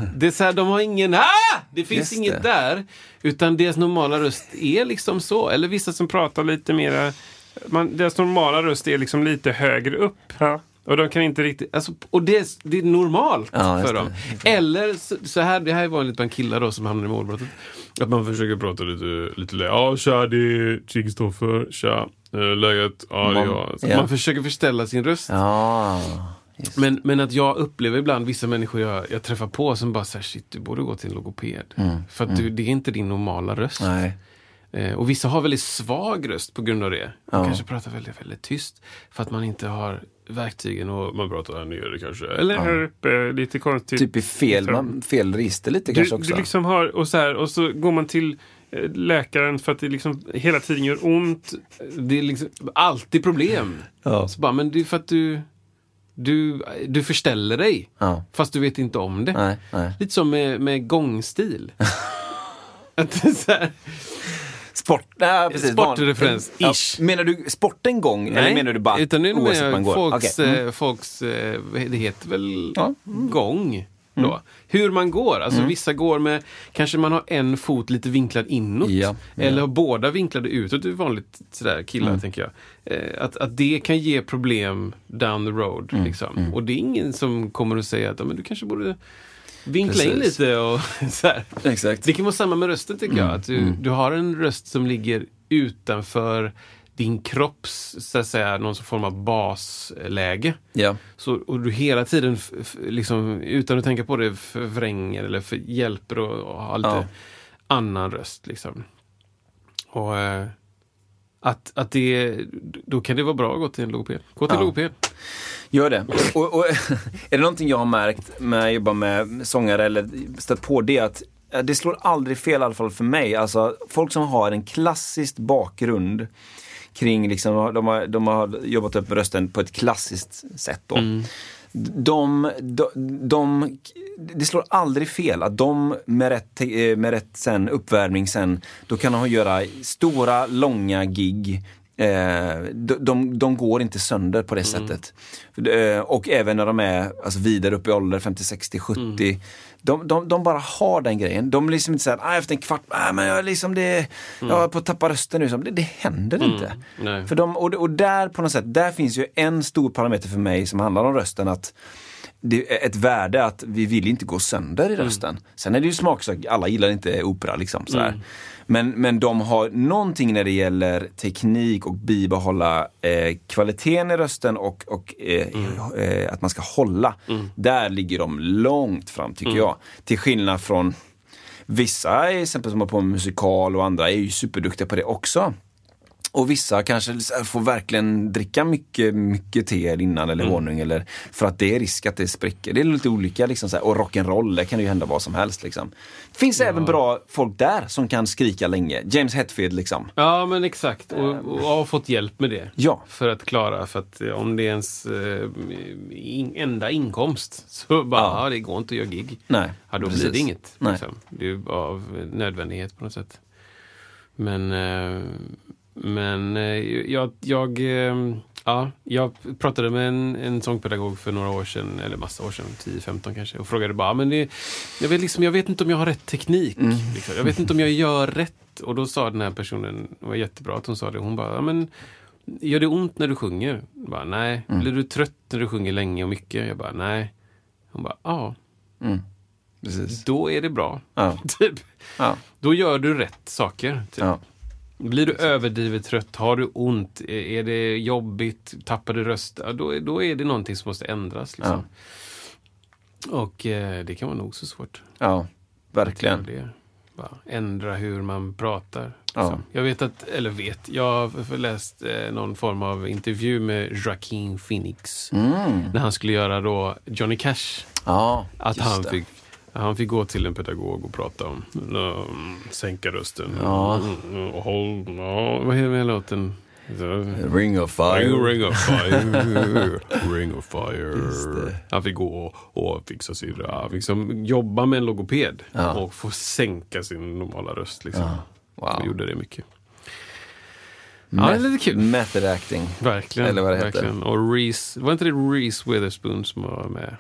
[SPEAKER 1] *laughs* Det är så här, de har ingen, ah! Det finns
[SPEAKER 2] Just
[SPEAKER 1] inget
[SPEAKER 2] det.
[SPEAKER 1] där. Utan deras normala röst är liksom så. Eller vissa som pratar lite mera, man, deras normala röst är liksom lite högre upp. Och de kan inte riktigt, alltså, och det, är- det är normalt
[SPEAKER 2] Ja,
[SPEAKER 1] för
[SPEAKER 2] det.
[SPEAKER 1] dem. Eller så, så här, det här är vanligt bland killar då som hamnar i målbrottet. Att man försöker prata lite, lite lägre. Ja, tja, det är Kristoffer. Tja, eh, läget? Ja. Så
[SPEAKER 2] Ja.
[SPEAKER 1] Man försöker förställa sin röst.
[SPEAKER 2] Ja.
[SPEAKER 1] Men, men att jag upplever ibland vissa människor jag, jag träffar på som bara säger shit, du borde gå till en logoped. För att du, det är inte din normala röst.
[SPEAKER 2] Mm, Nej.
[SPEAKER 1] Eh, och vissa har väldigt svag röst på grund av det. Man
[SPEAKER 2] Ja.
[SPEAKER 1] kanske pratar väldigt, väldigt tyst. För att man inte har verktygen och man pratar här nere kanske. Eller här uppe, lite konstigt.
[SPEAKER 2] Typ i fel, man, fel register lite
[SPEAKER 1] du,
[SPEAKER 2] kanske också.
[SPEAKER 1] du liksom har, och så här, och så går man till eh, läkaren för att det liksom hela tiden gör ont. Det är liksom alltid problem.
[SPEAKER 2] Ja.
[SPEAKER 1] Så bara, men det är för att du, du, du förställer dig.
[SPEAKER 2] Ja.
[SPEAKER 1] Fast du vet inte om det.
[SPEAKER 2] Nej, nej.
[SPEAKER 1] Lite som med, med gångstil. *laughs* att här,
[SPEAKER 2] Sport, nej, precis.
[SPEAKER 1] Sportreferens,
[SPEAKER 2] Ja,
[SPEAKER 1] ish.
[SPEAKER 2] menar du sporten gång? eller menar du bara
[SPEAKER 1] utan nu menar jag folks,
[SPEAKER 2] Okej. Mm.
[SPEAKER 1] eh, folks eh, det heter väl
[SPEAKER 2] Ja.
[SPEAKER 1] gång. Då. Hur man går, alltså
[SPEAKER 2] Mm.
[SPEAKER 1] vissa går med, kanske man har en fot lite vinklad inåt.
[SPEAKER 2] Ja, ja.
[SPEAKER 1] Eller har båda vinklade utåt, det är vanligt sådär killar
[SPEAKER 2] Mm.
[SPEAKER 1] tänker jag. Eh, att, att det kan ge problem down the road.
[SPEAKER 2] Mm,
[SPEAKER 1] Liksom. Och det är ingen som kommer att säga att "Ja, men du kanske borde vinkla in
[SPEAKER 2] Precis.
[SPEAKER 1] lite och *laughs* så här.
[SPEAKER 2] Exakt.
[SPEAKER 1] Det kan vara samma med rösten tycker
[SPEAKER 2] Mm,
[SPEAKER 1] jag. Att du, du har en röst som ligger utanför din kropps, så att säga, någon form av basläge.
[SPEAKER 2] Ja.
[SPEAKER 1] Så, och du hela tiden, liksom, utan att tänka på det, förvränger eller för, hjälper och, och ha lite
[SPEAKER 2] Ja.
[SPEAKER 1] annan röst. Liksom. Och eh, att, att det, då kan det vara bra att gå till en logoped. Gå till
[SPEAKER 2] Ja.
[SPEAKER 1] logoped.
[SPEAKER 2] Gör det. Och, och, *laughs* är det någonting jag har märkt när jag jobbar med sångare eller stött på det att eh, det slår aldrig fel i alla fall för mig. Alltså folk som har en klassisk bakgrund kring, liksom, de, har, de har jobbat upp rösten på ett klassiskt sätt då. De, de, de, det slår aldrig fel att de med rätt, eh, med rätt sen, uppvärmning sen, då kan de göra stora, långa gig Eh, de, de, de går inte sönder på det sättet. Eh, och även när de är alltså, vidare upp i ålder, 50, 60, 70. De, de, de bara har den grejen. De liksom inte säger ah, efter en kvart, ah, men jag, liksom det, jag är på att tappa rösten nu. Det, det händer inte.
[SPEAKER 1] Nej.
[SPEAKER 2] För de, och, och där på något sätt, där finns ju en stor parameter för mig som handlar om rösten. att det är ett värde att vi vill inte gå sönder i rösten. Sen är det ju smaksak, alla gillar inte opera liksom. Sådär. Men, men de har någonting när det gäller teknik och bibehålla eh, kvaliteten i rösten och, och eh, eh, att man ska hålla. Där ligger de långt fram tycker jag. Till skillnad från vissa, exempel som har på med musikal och andra, är ju superduktiga på det också. Och vissa kanske får verkligen dricka mycket, mycket te innan eller honung eller för att det är risk att det spricker. Det är lite olika liksom så här. och rock'n'roll, det kan ju hända vad som helst liksom. Det finns även bra folk där som kan skrika länge. James Hetfield liksom.
[SPEAKER 1] Ja, men exakt. Och, och har fått hjälp med det.
[SPEAKER 2] Ja.
[SPEAKER 1] För att klara, för att eh, om det är ens eh, in, enda inkomst *laughs* så bara,
[SPEAKER 2] Ja.
[SPEAKER 1] ja. det går inte att göra gig.
[SPEAKER 2] Nej,
[SPEAKER 1] Ja, då
[SPEAKER 2] precis.
[SPEAKER 1] blir det inget. Liksom. Det är av nödvändighet på något sätt. Men, eh, men eh, jag, jag, eh, ja, jag pratade med en, en sångpedagog för några år sedan, eller massa år sedan, 10-15 kanske, och frågade bara, men det, jag, vet liksom, jag vet inte om jag har rätt teknik.
[SPEAKER 2] Mm.
[SPEAKER 1] Liksom. Jag vet inte om jag gör rätt. Och då sa den här personen, det var jättebra att hon sa det, hon bara, men Gör det ont när du sjunger? Jag bara, nej.
[SPEAKER 2] Mm.
[SPEAKER 1] Blir du trött när du sjunger länge och mycket? Jag bara, nej. Hon bara, ja.
[SPEAKER 2] Precis.
[SPEAKER 1] Då är det bra.
[SPEAKER 2] Ja. *laughs*
[SPEAKER 1] typ.
[SPEAKER 2] Ja.
[SPEAKER 1] Då gör du rätt saker. Typ.
[SPEAKER 2] Ja.
[SPEAKER 1] Blir du överdrivet trött? Har du ont? Är, det jobbigt? Tappar du röst? Ja, då, är- då är det någonting som måste ändras. Liksom. Och eh, det kan vara nog så svårt.
[SPEAKER 2] ja, verkligen.
[SPEAKER 1] Det. Bara ändra hur man pratar.
[SPEAKER 2] Ja.
[SPEAKER 1] Liksom. Jag vet att, eller vet, jag har läst eh, någon form av intervju med Joaquin Phoenix. När han skulle göra då Johnny Cash.
[SPEAKER 2] Ja,
[SPEAKER 1] Att han
[SPEAKER 2] det.
[SPEAKER 1] fick, han fick gå till en pedagog och prata om um, sänka rösten.
[SPEAKER 2] Ja.
[SPEAKER 1] Mm, och håll, ja, vad heter den låten?
[SPEAKER 2] Ring of fire.
[SPEAKER 1] Ring, ring of fire, *laughs* ring of fire. Han fick gå och, och fixa sin röv. Liksom, jobba med en logoped
[SPEAKER 2] Ja.
[SPEAKER 1] och få sänka sin normala röst. Liksom.
[SPEAKER 2] Wow.
[SPEAKER 1] Och gjorde det mycket. Ja, det är lite kul.
[SPEAKER 2] Method acting.
[SPEAKER 1] Verkligen.
[SPEAKER 2] Eller vad det heter.
[SPEAKER 1] verkligen. Och Reese, var inte det Reese Witherspoon som var med?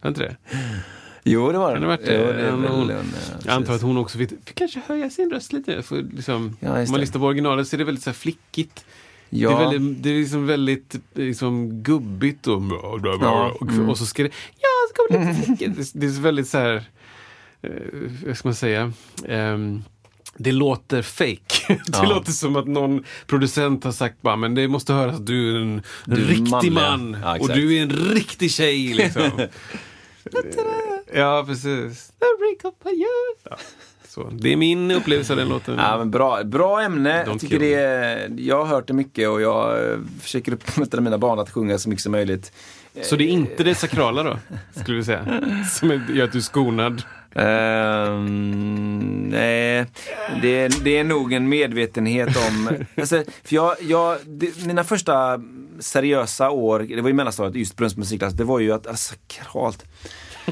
[SPEAKER 1] Var inte det? *laughs*
[SPEAKER 2] Jo, det var
[SPEAKER 1] det varit
[SPEAKER 2] Jo,
[SPEAKER 1] det? hon-
[SPEAKER 2] eh,
[SPEAKER 1] Jag antar att hon också vill, vill kanske höja sin röst lite. För liksom,
[SPEAKER 2] Ja,
[SPEAKER 1] om man lyssnar på originalet så är det väldigt så flickigt.
[SPEAKER 2] Ja.
[SPEAKER 1] Det är, väldigt, det är liksom väldigt liksom gubbigt och,
[SPEAKER 2] Ja,
[SPEAKER 1] och,
[SPEAKER 2] mm.
[SPEAKER 1] och så ska det, ja, så kommer det lite flickigt. Det, är väldigt så här, eh, vad ska man säga, Ehm, det låter fake. *laughs* det
[SPEAKER 2] Ja.
[SPEAKER 1] låter som att någon producent har sagt bara, men det måste höras att du är en
[SPEAKER 2] Du
[SPEAKER 1] riktig
[SPEAKER 2] manlig.
[SPEAKER 1] man
[SPEAKER 2] Ja,
[SPEAKER 1] och du är en riktig tjej. Liksom. *laughs* ja, precis. The ring of. Ja, så. Det är min upplevelse av den låten.
[SPEAKER 2] Ja, men bra, bra ämne.
[SPEAKER 1] Don't
[SPEAKER 2] Jag, tycker det är, jag har hört det mycket och jag eh, försöker uppmuntra *laughs* mina barn att sjunga så mycket som möjligt.
[SPEAKER 1] Så det är inte det sakrala då, skulle vi säga? *laughs* Som är- gör att du är skonad?
[SPEAKER 2] Ehm, nej, det, är- det är nog en medvetenhet om... *laughs* Alltså, för jag, jag, det, mina första seriösa år, det var i mellanstadiet, just Brunns musikklass, det var ju att, alltså, sakralt.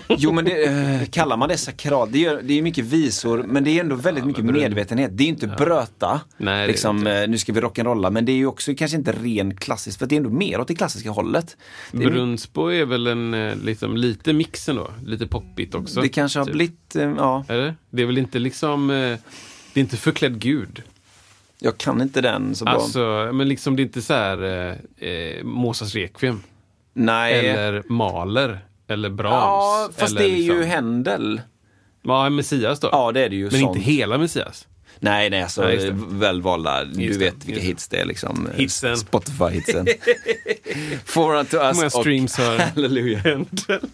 [SPEAKER 2] Jo men det, eh, kallar man det sakralt? Det, gör, det är mycket visor men det är ändå väldigt mycket
[SPEAKER 1] men det-
[SPEAKER 2] medvetenhet. Det är inte bröta,
[SPEAKER 1] Nej,
[SPEAKER 2] liksom,
[SPEAKER 1] det
[SPEAKER 2] eh, nu ska vi rock'n'rolla, men det är ju också kanske inte ren klassiskt, för det är ändå mer åt det klassiska hållet. Det, är,
[SPEAKER 1] Brunsbo är väl en, eh, liksom, lite mixen då? Lite poppigt också?
[SPEAKER 2] det kanske har
[SPEAKER 1] typ.
[SPEAKER 2] blivit, eh, ja,
[SPEAKER 1] Är det? Det är väl inte liksom, det är inte förklädd gud?
[SPEAKER 2] jag kan inte den så bra.
[SPEAKER 1] Alltså, men liksom det är inte så här eh, Mozarts Requiem.
[SPEAKER 2] Nej.
[SPEAKER 1] Eller Mahler. Eller Brahms.
[SPEAKER 2] Ja, fast
[SPEAKER 1] eller
[SPEAKER 2] det är ju
[SPEAKER 1] liksom-
[SPEAKER 2] Händel.
[SPEAKER 1] Ja, Messias då.
[SPEAKER 2] Ja, det är det ju.
[SPEAKER 1] men
[SPEAKER 2] sånt.
[SPEAKER 1] inte hela Messias.
[SPEAKER 2] Nej, nej, alltså
[SPEAKER 1] Nej,
[SPEAKER 2] välvalda. Du
[SPEAKER 1] Just det,
[SPEAKER 2] vet vilka hits det är liksom. eh,
[SPEAKER 1] Hitsen.
[SPEAKER 2] Spotify-hitsen. *laughs* For unto us
[SPEAKER 1] många
[SPEAKER 2] och
[SPEAKER 1] streams har *laughs*
[SPEAKER 2] Halleluja.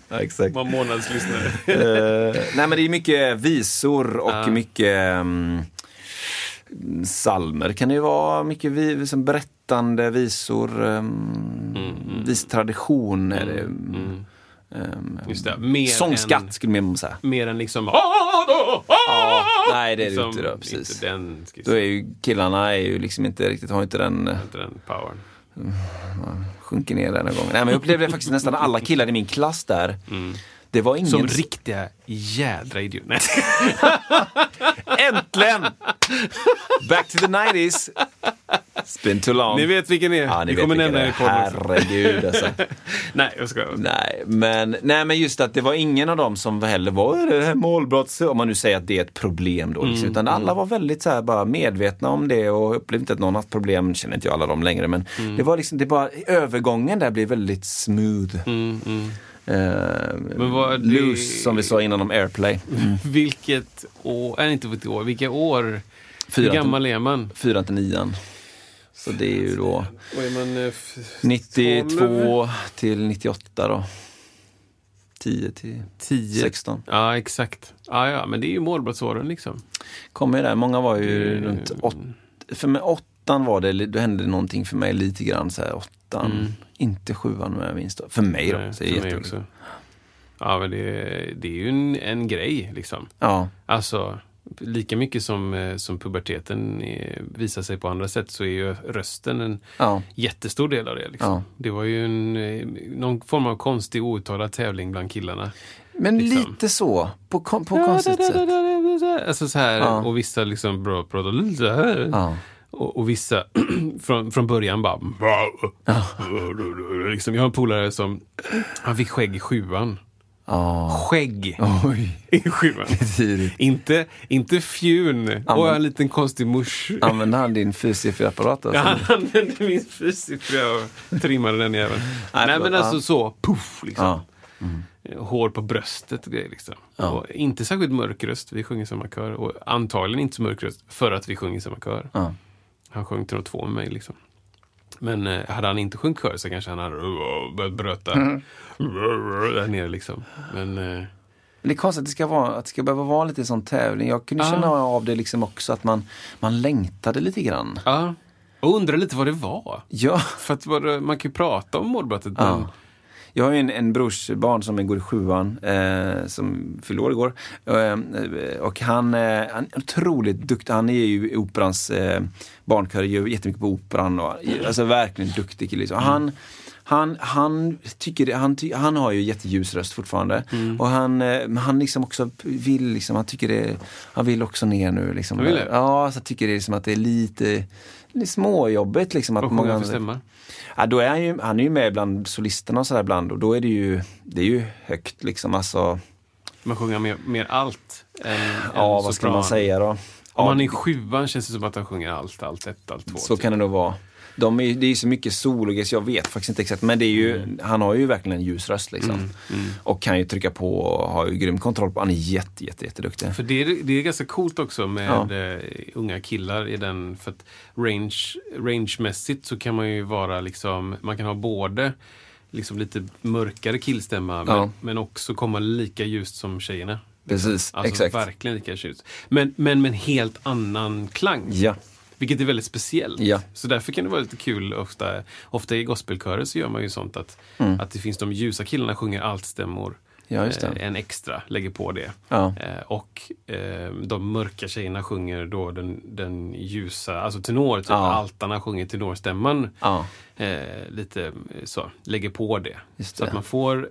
[SPEAKER 2] Ja, exakt.
[SPEAKER 1] Var månadslyssnare.
[SPEAKER 2] Eh, nej, men det är mycket visor och
[SPEAKER 1] Ja.
[SPEAKER 2] mycket um, salmer kan det ju vara. Mycket vi, liksom berättande visor. Um,
[SPEAKER 1] Mm,
[SPEAKER 2] Vis tradition är det. Ehm,
[SPEAKER 1] Just det. Mer
[SPEAKER 2] sångskatt
[SPEAKER 1] än,
[SPEAKER 2] skulle man säga.
[SPEAKER 1] mer än liksom...
[SPEAKER 2] Ja, nej, det är det
[SPEAKER 1] liksom,
[SPEAKER 2] inte då, precis.
[SPEAKER 1] Inte den,
[SPEAKER 2] Då är ju killarna är ju liksom inte riktigt, har inte den,
[SPEAKER 1] inte den powern.
[SPEAKER 2] sjunker ner den här gången. Nej men jag upplevde faktiskt *laughs* nästan alla killar i min klass där. Det var ingen...
[SPEAKER 1] Som riktiga jädra idioter. *laughs*
[SPEAKER 2] Äntligen! Back to the 90s. It's been too long.
[SPEAKER 1] Ni vet vilken det är.
[SPEAKER 2] Ja, ni
[SPEAKER 1] Vi kommer nämna
[SPEAKER 2] det
[SPEAKER 1] det
[SPEAKER 2] är.
[SPEAKER 1] i podden.
[SPEAKER 2] Herregud alltså. *laughs*
[SPEAKER 1] Nej, jag ska.
[SPEAKER 2] nej, men, nej, men just att det var ingen av dem som heller var "Är det här målbrott, om man nu säger att det är ett problem då. Liksom. Utan alla var väldigt så här, bara medvetna om det och upplevde inte att någon haft problem. Känner inte jag alla dem längre men det var liksom, det bara, övergången där blev väldigt smooth.
[SPEAKER 1] Mm, mm. Men vad-
[SPEAKER 2] Loose, som vi sa innan om Airplay. *laughs*
[SPEAKER 1] Vilket år, är inte vilket år, vilka år?
[SPEAKER 2] Fyra
[SPEAKER 1] gammal är man?
[SPEAKER 2] Fyran till nian. Så det är ju då
[SPEAKER 1] Vad är man? eh, f-
[SPEAKER 2] 92 till 98 då. 10 till
[SPEAKER 1] 10?
[SPEAKER 2] 16.
[SPEAKER 1] Ja, exakt. Ja, ja, men det är ju målbrottsåren liksom.
[SPEAKER 2] Kommer ju där. Många var ju
[SPEAKER 1] Mm.
[SPEAKER 2] runt åt, För mig åttan var det, då hände någonting för mig lite grann så här åttan.
[SPEAKER 1] Mm.
[SPEAKER 2] Inte sjuan men jag minns då. För mig då.
[SPEAKER 1] Nej,
[SPEAKER 2] så
[SPEAKER 1] för mig också. Ja, men det, det är ju en, en grej liksom.
[SPEAKER 2] Ja,
[SPEAKER 1] Alltså, lika mycket som, eh, som puberteten eh, visar sig på andra sätt så är ju rösten en
[SPEAKER 2] ja,
[SPEAKER 1] jättestor del av det. Liksom.
[SPEAKER 2] Ja.
[SPEAKER 1] Det var ju en, eh, någon form av konstig outtalad tävling bland killarna.
[SPEAKER 2] men
[SPEAKER 1] Liksom.
[SPEAKER 2] lite så. På, på konstigt sätt.
[SPEAKER 1] Alltså så här, och vissa liksom bra pratar så här. Och, och vissa *clears throat* från, från början bara... *laughs* Liksom, jag har en polare som han fick skägg i sjuan.
[SPEAKER 2] Ja.
[SPEAKER 1] Skägg
[SPEAKER 2] Oj,
[SPEAKER 1] i sjuan. Inte, inte fjun.
[SPEAKER 2] Ja,
[SPEAKER 1] och en liten konstig mors.
[SPEAKER 2] Använde han din fyrsiffriga-apparat? Alltså?
[SPEAKER 1] Ja, han använde min fysiska och trimmade den jäveln. Nej,
[SPEAKER 2] förlåt,
[SPEAKER 1] men alltså så, puff liksom.
[SPEAKER 2] Ja.
[SPEAKER 1] Hår på bröstet och grejer liksom.
[SPEAKER 2] Ja.
[SPEAKER 1] Och inte särskilt mörk röst, vi sjunger samma kör. Och antagligen inte så mörk röst för att vi sjunger samma kör. Han sjöng till de två med mig liksom. Men eh, hade han inte sjungit kör så kanske han hade börjat bröta
[SPEAKER 2] Mm.
[SPEAKER 1] där nere liksom. Men eh,
[SPEAKER 2] Men det är konstigt att det ska, vara, att det ska behöva vara lite sån tävling. Jag kunde
[SPEAKER 1] Ja.
[SPEAKER 2] känna av det liksom också att man, man längtade lite grann.
[SPEAKER 1] ja, och undrar lite vad det var.
[SPEAKER 2] Ja.
[SPEAKER 1] För att man kan ju prata om målbrottet
[SPEAKER 2] Ja.
[SPEAKER 1] men
[SPEAKER 2] Jag har ju en, en brorsbarn som går i sjuan, eh, som fyllde år igår. Eh, och han, eh, han är otroligt duktig. Han är ju operans eh, barnkör, gör jättemycket på operan. Och, alltså verkligen duktig kille. Liksom. Han, han, han, tycker, han, ty, han har ju jätteljus röst fortfarande. Och han, eh, han liksom också vill, liksom, han tycker det, han vill också ner nu. Liksom.
[SPEAKER 1] Han vill det?
[SPEAKER 2] Ja, så tycker det är som att det är lite, lite småjobbigt. Liksom, att
[SPEAKER 1] vad
[SPEAKER 2] många
[SPEAKER 1] för stämma?
[SPEAKER 2] Ja, då är han, ju, han är ju med bland solisterna och sådär ibland och då är det ju, det är ju högt liksom. Alltså,
[SPEAKER 1] Man sjunger mer, mer allt än,
[SPEAKER 2] ja,
[SPEAKER 1] än
[SPEAKER 2] vad ska man säga då?
[SPEAKER 1] Om
[SPEAKER 2] Ja,
[SPEAKER 1] han är i sjuan känns det som att han sjunger allt, allt ett, allt två.
[SPEAKER 2] så
[SPEAKER 1] typ.
[SPEAKER 2] kan det nog vara. De är, det är så mycket solo, så jag vet faktiskt inte exakt. Men det är ju,
[SPEAKER 1] Mm.
[SPEAKER 2] han har ju verkligen en ljus röst liksom. Och kan ju trycka på och har ju grym kontroll på. Han är jätte, jätte, jätteduktig.
[SPEAKER 1] För det är, det är ganska coolt också med
[SPEAKER 2] Ja.
[SPEAKER 1] eh, unga killar i den, för att range, rangemässigt så kan man ju vara liksom, man kan ha både liksom lite mörkare killstämma
[SPEAKER 2] Ja.
[SPEAKER 1] men, men också komma lika ljust som tjejerna.
[SPEAKER 2] Precis,
[SPEAKER 1] Alltså
[SPEAKER 2] exakt.
[SPEAKER 1] verkligen lika ljust. Men, men med en helt annan klang.
[SPEAKER 2] Ja,
[SPEAKER 1] Vilket är väldigt speciellt.
[SPEAKER 2] Ja.
[SPEAKER 1] Så därför kan det vara lite kul ofta. Ofta i gospelkörer så gör man ju sånt att, att det finns de ljusa killarna sjunger altstämmor.
[SPEAKER 2] Mm. Ja, det.
[SPEAKER 1] Eh, en extra, lägger på det.
[SPEAKER 2] Ja.
[SPEAKER 1] Eh, och eh, de mörka tjejerna sjunger då den, den ljusa, alltså tenor, typ
[SPEAKER 2] Ja.
[SPEAKER 1] altarna sjunger tenorstämman.
[SPEAKER 2] ja,
[SPEAKER 1] lite så, lägger på det.
[SPEAKER 2] Just
[SPEAKER 1] Så
[SPEAKER 2] det.
[SPEAKER 1] att man får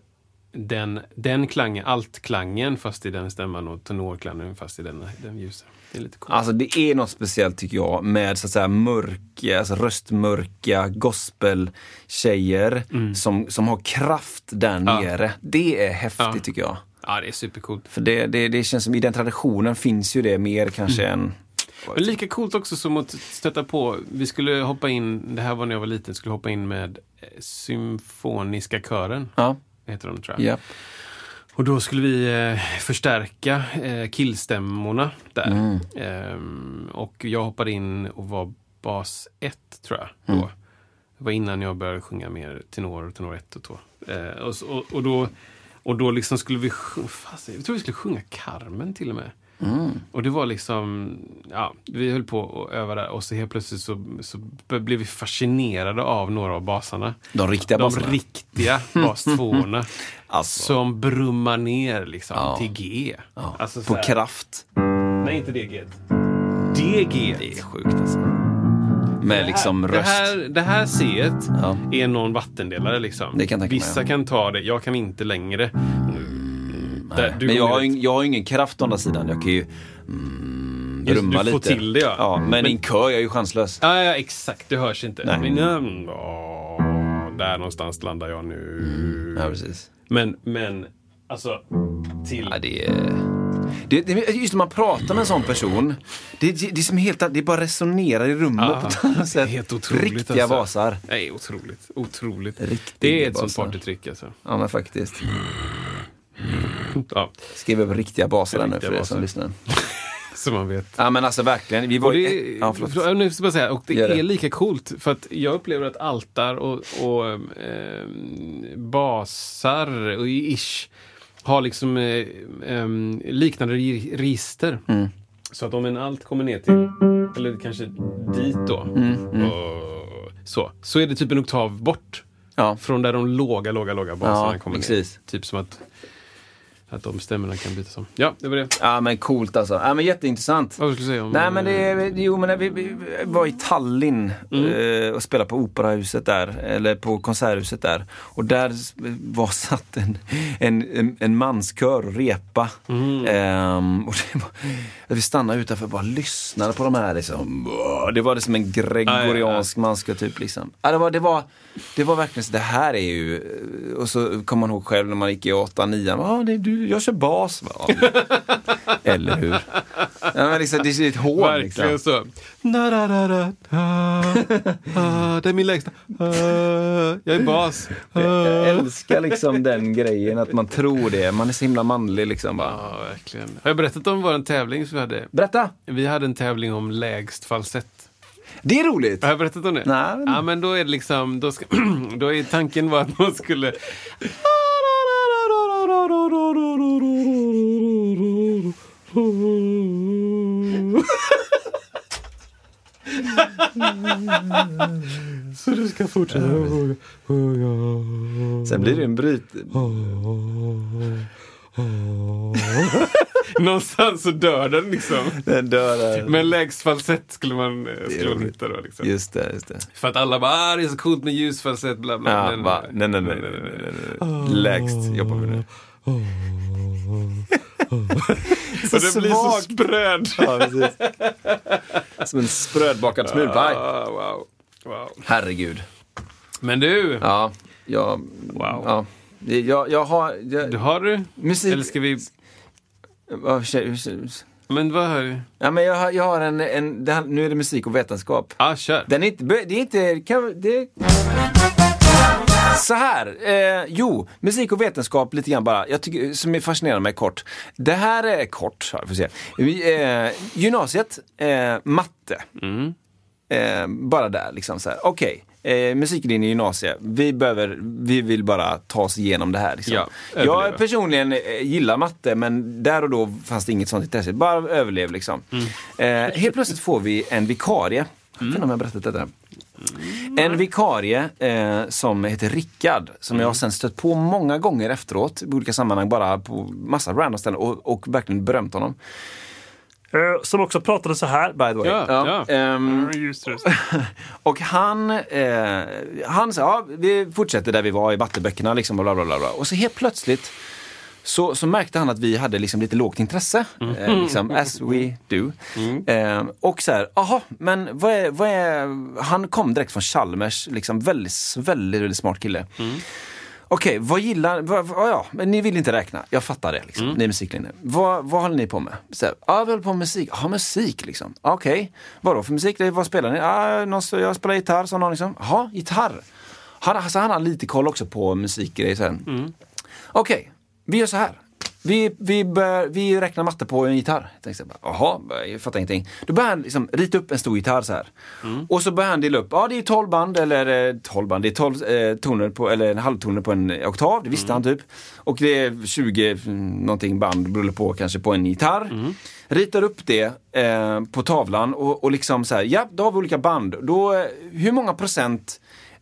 [SPEAKER 1] den, den klangen, altklangen fast i den stämman och tenorklangen fast i den, den ljusa. Det är lite coolt.
[SPEAKER 2] Alltså det är något speciellt tycker jag med så att säga mörka, alltså röstmörka gospeltjejer som, som har kraft där
[SPEAKER 1] Mm. Ja.
[SPEAKER 2] nere. Det är häftigt
[SPEAKER 1] Ja.
[SPEAKER 2] tycker jag.
[SPEAKER 1] Ja, det är supercoolt.
[SPEAKER 2] För det, det, det känns som i den traditionen finns ju det mer kanske
[SPEAKER 1] Mm.
[SPEAKER 2] än...
[SPEAKER 1] Men lika coolt också som att stöta på, vi skulle hoppa in, det här var när jag var liten, skulle hoppa in med eh, Symfoniska kören,
[SPEAKER 2] Ja,
[SPEAKER 1] heter de tror jag.
[SPEAKER 2] ja.
[SPEAKER 1] Och då skulle vi eh, förstärka eh, killstämmorna där. Ehm, och jag hoppade in och var bas 1 tror jag. Då. Det var innan jag började sjunga mer tenor, tenor 1 och 2. Eh, och, och, och då, och då liksom skulle vi sjunga, fast, jag tror vi skulle sjunga Carmen till och med. Och det var liksom, ja, vi höll på att öva där och så helt plötsligt så, så blev vi fascinerade av några av basarna.
[SPEAKER 2] De riktiga
[SPEAKER 1] De
[SPEAKER 2] basarna.
[SPEAKER 1] riktiga bas 2 *laughs*
[SPEAKER 2] Alltså.
[SPEAKER 1] Som brummar ner liksom
[SPEAKER 2] Ja.
[SPEAKER 1] till G.
[SPEAKER 2] Ja.
[SPEAKER 1] Alltså så
[SPEAKER 2] På
[SPEAKER 1] här-
[SPEAKER 2] kraft.
[SPEAKER 1] Nej, inte det G. Det G.
[SPEAKER 2] Det är sjukt alltså. Med liksom
[SPEAKER 1] det
[SPEAKER 2] röst.
[SPEAKER 1] här, det här C
[SPEAKER 2] Ja.
[SPEAKER 1] är någon vattendelare liksom.
[SPEAKER 2] Det kan
[SPEAKER 1] Vissa
[SPEAKER 2] ja.
[SPEAKER 1] kan ta det, jag kan inte längre. Där, du
[SPEAKER 2] Men jag har, jag har ingen kraft å andra sidan. Jag kan ju mm,
[SPEAKER 1] Just,
[SPEAKER 2] brumma
[SPEAKER 1] du får
[SPEAKER 2] lite.
[SPEAKER 1] till det, ja.
[SPEAKER 2] ja men,
[SPEAKER 1] Men-
[SPEAKER 2] i en kör är jag ju chanslös.
[SPEAKER 1] Ja, ja, exakt. Det hörs inte.
[SPEAKER 2] Nej.
[SPEAKER 1] Men, mm, åh, där någonstans landar jag nu.
[SPEAKER 2] Ja, precis.
[SPEAKER 1] Men, men, alltså, till...
[SPEAKER 2] Ja, det är... Det, det, just när man pratar med en sån person, det, det, det är som helt, det bara resonerar i rummet
[SPEAKER 1] Ja,
[SPEAKER 2] på ett annat sätt.
[SPEAKER 1] helt otroligt,
[SPEAKER 2] Riktiga
[SPEAKER 1] alltså.
[SPEAKER 2] basar.
[SPEAKER 1] Nej, otroligt. Otroligt.
[SPEAKER 2] Riktiga
[SPEAKER 1] det är ett sånt partytrick alltså.
[SPEAKER 2] Ja men faktiskt.
[SPEAKER 1] Ja,
[SPEAKER 2] Skriv upp riktiga basar där nu för er som lyssnar. *laughs*
[SPEAKER 1] så man vet.
[SPEAKER 2] Ja men alltså verkligen. Vi var
[SPEAKER 1] Och det.
[SPEAKER 2] Ja, förlåt.
[SPEAKER 1] för- nu ska jag säga, och det
[SPEAKER 2] det.
[SPEAKER 1] är lika coolt för att jag upplever att altar och, och eh, basar och ish har liksom eh, em, liknande re- register.
[SPEAKER 2] Mm.
[SPEAKER 1] Så att om en alt kommer ner till, eller kanske dit då,
[SPEAKER 2] Mm,
[SPEAKER 1] och så, så är det typ en oktav bort.
[SPEAKER 2] Ja.
[SPEAKER 1] Från där de låga, låga, låga basarna
[SPEAKER 2] Ja,
[SPEAKER 1] kommer
[SPEAKER 2] precis.
[SPEAKER 1] ner. Typ som att, att de stämmorna kan bytas om. Ja, det var det.
[SPEAKER 2] ja men coolt alltså. Ja men jätteintressant.
[SPEAKER 1] Vad skulle du säga om...
[SPEAKER 2] Nej men det, jo men vi, vi var i Tallinn
[SPEAKER 1] Mm.
[SPEAKER 2] eh, och spelade på operahuset där, eller på konserthuset där. Och där var satt en, en, en, manskör och repa.
[SPEAKER 1] Mm.
[SPEAKER 2] Ehm, och det var, vi stannade utanför och bara lyssnade på de här liksom. Det var liksom en gregoriansk manskör typ liksom. Ja, det, var, det, var, det var verkligen så, det här är ju, och så kommer man ihåg själv när man gick i 8 9 ah, det, du, jag kör bas. Va? *laughs* Eller hur? Ja, men liksom, det är ett hån
[SPEAKER 1] Verkligen
[SPEAKER 2] liksom.
[SPEAKER 1] så. Na, da, da, da, da, det är min lägsta. Jag är bas.
[SPEAKER 2] Jag älskar liksom den grejen, att man tror det. Man är så himla manlig liksom. Bara.
[SPEAKER 1] Ja, verkligen. Har jag berättat om vår tävling som vi hade?
[SPEAKER 2] Berätta!
[SPEAKER 1] Vi hade en tävling om lägst falsett.
[SPEAKER 2] Det är roligt!
[SPEAKER 1] Har jag berättat om det?
[SPEAKER 2] Nej.
[SPEAKER 1] Ja, men då är det liksom, då, ska, *clears throat* då är tanken var att man skulle... Så du ska fortsätta sjunga. sjunga.
[SPEAKER 2] Sen blir det en bryt... *laughs*
[SPEAKER 1] Någonstans så dör den liksom.
[SPEAKER 2] Den dör där.
[SPEAKER 1] Men lägst falsett skulle man, eh, skulle man hitta då. Liksom.
[SPEAKER 2] Just det, just det.
[SPEAKER 1] För att alla bara, ah, det är så coolt med ljusfalsett, bla bla.
[SPEAKER 2] Ja,
[SPEAKER 1] Men-
[SPEAKER 2] va? Nej, nej, nej. nej, nej, nej, nej. Lägst jobbar vi nu. *laughs*
[SPEAKER 1] Och det blir så spröd.
[SPEAKER 2] Ja. Som en sprödbakad smulpaj.
[SPEAKER 1] Ah, wow. wow.
[SPEAKER 2] Herregud.
[SPEAKER 1] Men du,
[SPEAKER 2] Ja, jag...
[SPEAKER 1] Wow.
[SPEAKER 2] Ja. Jag, jag har... Jag,
[SPEAKER 1] du har du?
[SPEAKER 2] musik...
[SPEAKER 1] Eller ska vi... Men vad har du?
[SPEAKER 2] Ja, men jag, har- jag har en... en här, nu är det musik och vetenskap.
[SPEAKER 1] Ah, kör.
[SPEAKER 2] Den är inte... Det är inte... Kan, det, så här, eh, jo, musik och vetenskap lite grann bara, jag tycker, som är fascinerar mig kort. Det här är kort, ja, får se. Eh, gymnasiet, eh, matte. Eh, bara där liksom så här. Okej, eh, musiklinje i gymnasiet, vi, behöver, vi vill bara ta oss igenom det här. Liksom.
[SPEAKER 1] Ja, överleva.
[SPEAKER 2] jag personligen eh, gillar matte, men där och då fanns det inget sånt intresse. Bara överlev liksom. Eh, helt plötsligt får vi en vikarie. Jag vet inte om jag berättat detta. En vikarie eh, som heter Rickard, som jag har sen stött på många gånger efteråt i olika sammanhang, bara på massa random ställen och, och verkligen berömt honom.
[SPEAKER 4] Eh, Som också pratade så här.
[SPEAKER 2] By the way.
[SPEAKER 1] Ja, ja.
[SPEAKER 4] Just röst. *laughs*
[SPEAKER 2] och han, eh, han sa, ja, vi fortsätter där vi var i matteböckerna liksom, och bla, bla, bla, bla. Och så helt plötsligt så, så märkte han att vi hade liksom lite lågt intresse. Eh, liksom, as we do. Eh, och så här, aha, men vad är, vad är... Han kom direkt från Chalmers, liksom väldigt, väldigt, väldigt smart kille. Okej, vad gillar... Vad, vad, ja, men ni vill inte räkna. Jag fattar det. Liksom. Ni är musiklinje. Vad, vad håller ni på med? Så här, ja, vi håller på med musik. Ja, musik liksom. Okej. Vadå för musik? Vad spelar ni? Ja, någon, jag spelar gitarr, sa någon liksom. Jaha, gitarr. Han, alltså, han har lite koll också på musikgrejer sen. Okej, vi gör så här. Vi, vi, bör, vi räknar matte på en gitarr. Jag tänkte här, Jaha, jag fattar ingenting. Då börjar han liksom rita upp en stor gitarr så här. Och så börjar han dela upp, ja det är 12 band eller eh, 12 band, det är 12 eh, toner på, eller en halvtoner på en oktav, det visste han typ. Och det är 20 mm, någonting band, beroende på kanske på en gitarr. Ritar upp det eh, på tavlan och, och liksom så här, ja då har vi olika band. Då, eh, hur många procent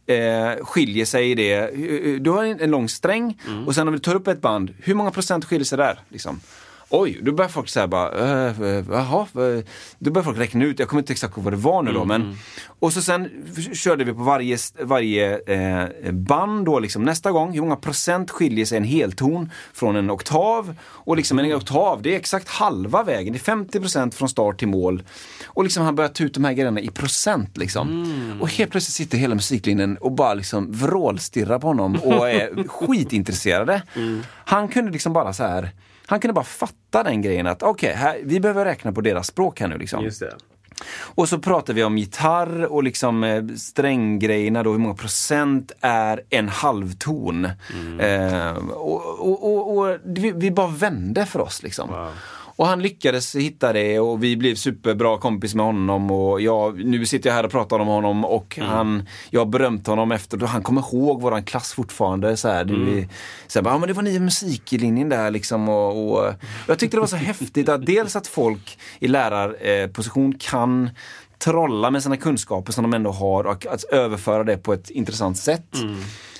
[SPEAKER 2] eh, skiljer sig i det. Du har en, en lång sträng och sen om du tar upp ett band, hur många procent skiljer sig där? Liksom? Oj, då börjar folk säga bara, äh, äh, jaha, äh, då börjar folk räkna ut, jag kommer inte exakt ihåg vad det var nu då, men och så sen körde vi på varje, varje eh, band då liksom nästa gång, hur många procent skiljer sig en helton från en oktav? Och liksom en oktav, det är exakt halva vägen, det är 50 procent från start till mål. Och liksom han börjar ta ut de här grejerna i procent liksom. Och helt plötsligt sitter hela musiklinjen och bara liksom vrålstirrar på honom och är *laughs* skitintresserade. Han kunde liksom bara så här Han kunde bara fatta den grejen att okej, okay, vi behöver räkna på deras språk här nu. Liksom.
[SPEAKER 1] Just det.
[SPEAKER 2] Och så pratar vi om gitarr och liksom eh, stränggrejerna då, hur många procent är en halvton?
[SPEAKER 1] Mm.
[SPEAKER 2] Eh, och, och, och, och vi, vi, bara vände för oss liksom.
[SPEAKER 1] Wow.
[SPEAKER 2] Och han lyckades hitta det och vi blev superbra kompis med honom och jag, nu sitter jag här och pratar om honom och
[SPEAKER 1] Mm.
[SPEAKER 2] han, jag har berömt honom efter, han kommer ihåg våran klass fortfarande. Så här,
[SPEAKER 1] Mm.
[SPEAKER 2] vi, så här, bara, ja, men det var ni i musiklinjen där liksom. Och, och, jag tyckte det var så häftigt att dels att folk i lärarposition kan trolla med sina kunskaper som de ändå har och att överföra det på ett intressant sätt.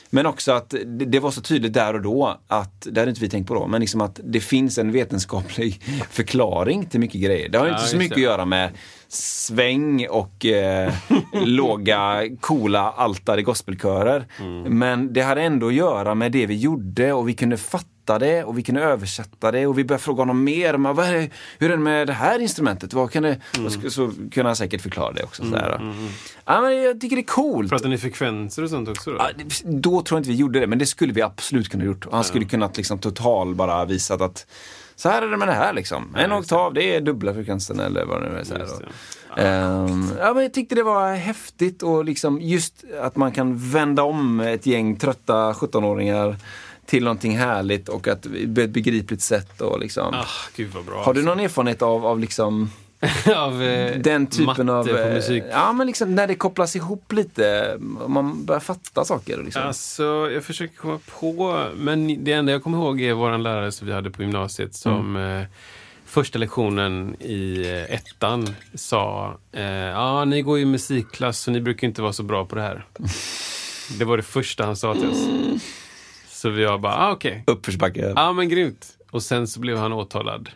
[SPEAKER 2] Men också att det, var så tydligt där och då att, det hade inte vi tänkt på då, men liksom att det finns en vetenskaplig *laughs* förklaring till mycket grejer. Det har
[SPEAKER 1] Ja,
[SPEAKER 2] inte så mycket
[SPEAKER 1] det.
[SPEAKER 2] att göra med sväng och eh, *laughs* låga, coola altare gospelkörer.
[SPEAKER 1] Mm.
[SPEAKER 2] Men det hade ändå att göra med det vi gjorde och vi kunde fatta det och vi kunde översätta det och vi började fråga honom mer. Men vad är det, hur är det med det här instrumentet? Vad kan det,
[SPEAKER 1] Mm.
[SPEAKER 2] så, kunde han säkert förklara det också. Sådär. Ja, men jag tycker det är coolt.
[SPEAKER 1] Pratar ni frekvenser och sånt också då?
[SPEAKER 2] Ja, Då tror jag inte vi gjorde det, men det skulle vi absolut kunna gjort. Han skulle kunnat liksom total bara visat att så här är det med det här liksom. En oktav, det är dubbla frekvensen eller vad det nu är. Så. Ehm, ja, men jag tyckte det var häftigt och liksom just att man kan vända om ett gäng trötta 17-åringar till någonting härligt och att på ett begripligt sätt. Och liksom.
[SPEAKER 1] Ah, gud vad bra.
[SPEAKER 2] Har du någon erfarenhet av, av liksom *laughs*
[SPEAKER 1] av eh,
[SPEAKER 2] den typen av...
[SPEAKER 1] på
[SPEAKER 2] eh,
[SPEAKER 1] musik?
[SPEAKER 2] Ja, men liksom när det kopplas ihop lite, man börjar fatta saker. Liksom.
[SPEAKER 1] Alltså, jag försöker komma på, men det enda jag kommer ihåg är våran lärare som vi hade på gymnasiet som
[SPEAKER 2] Mm.
[SPEAKER 1] eh, första lektionen i eh, ettan sa, eh, ja ni går ju musikklass så ni brukar inte vara så bra på det här. *laughs* Det var det första han sa till oss. Så vi var bara, ah, okej,
[SPEAKER 2] Uppförsbacke.
[SPEAKER 1] ja men grymt. Och sen så blev han åtalad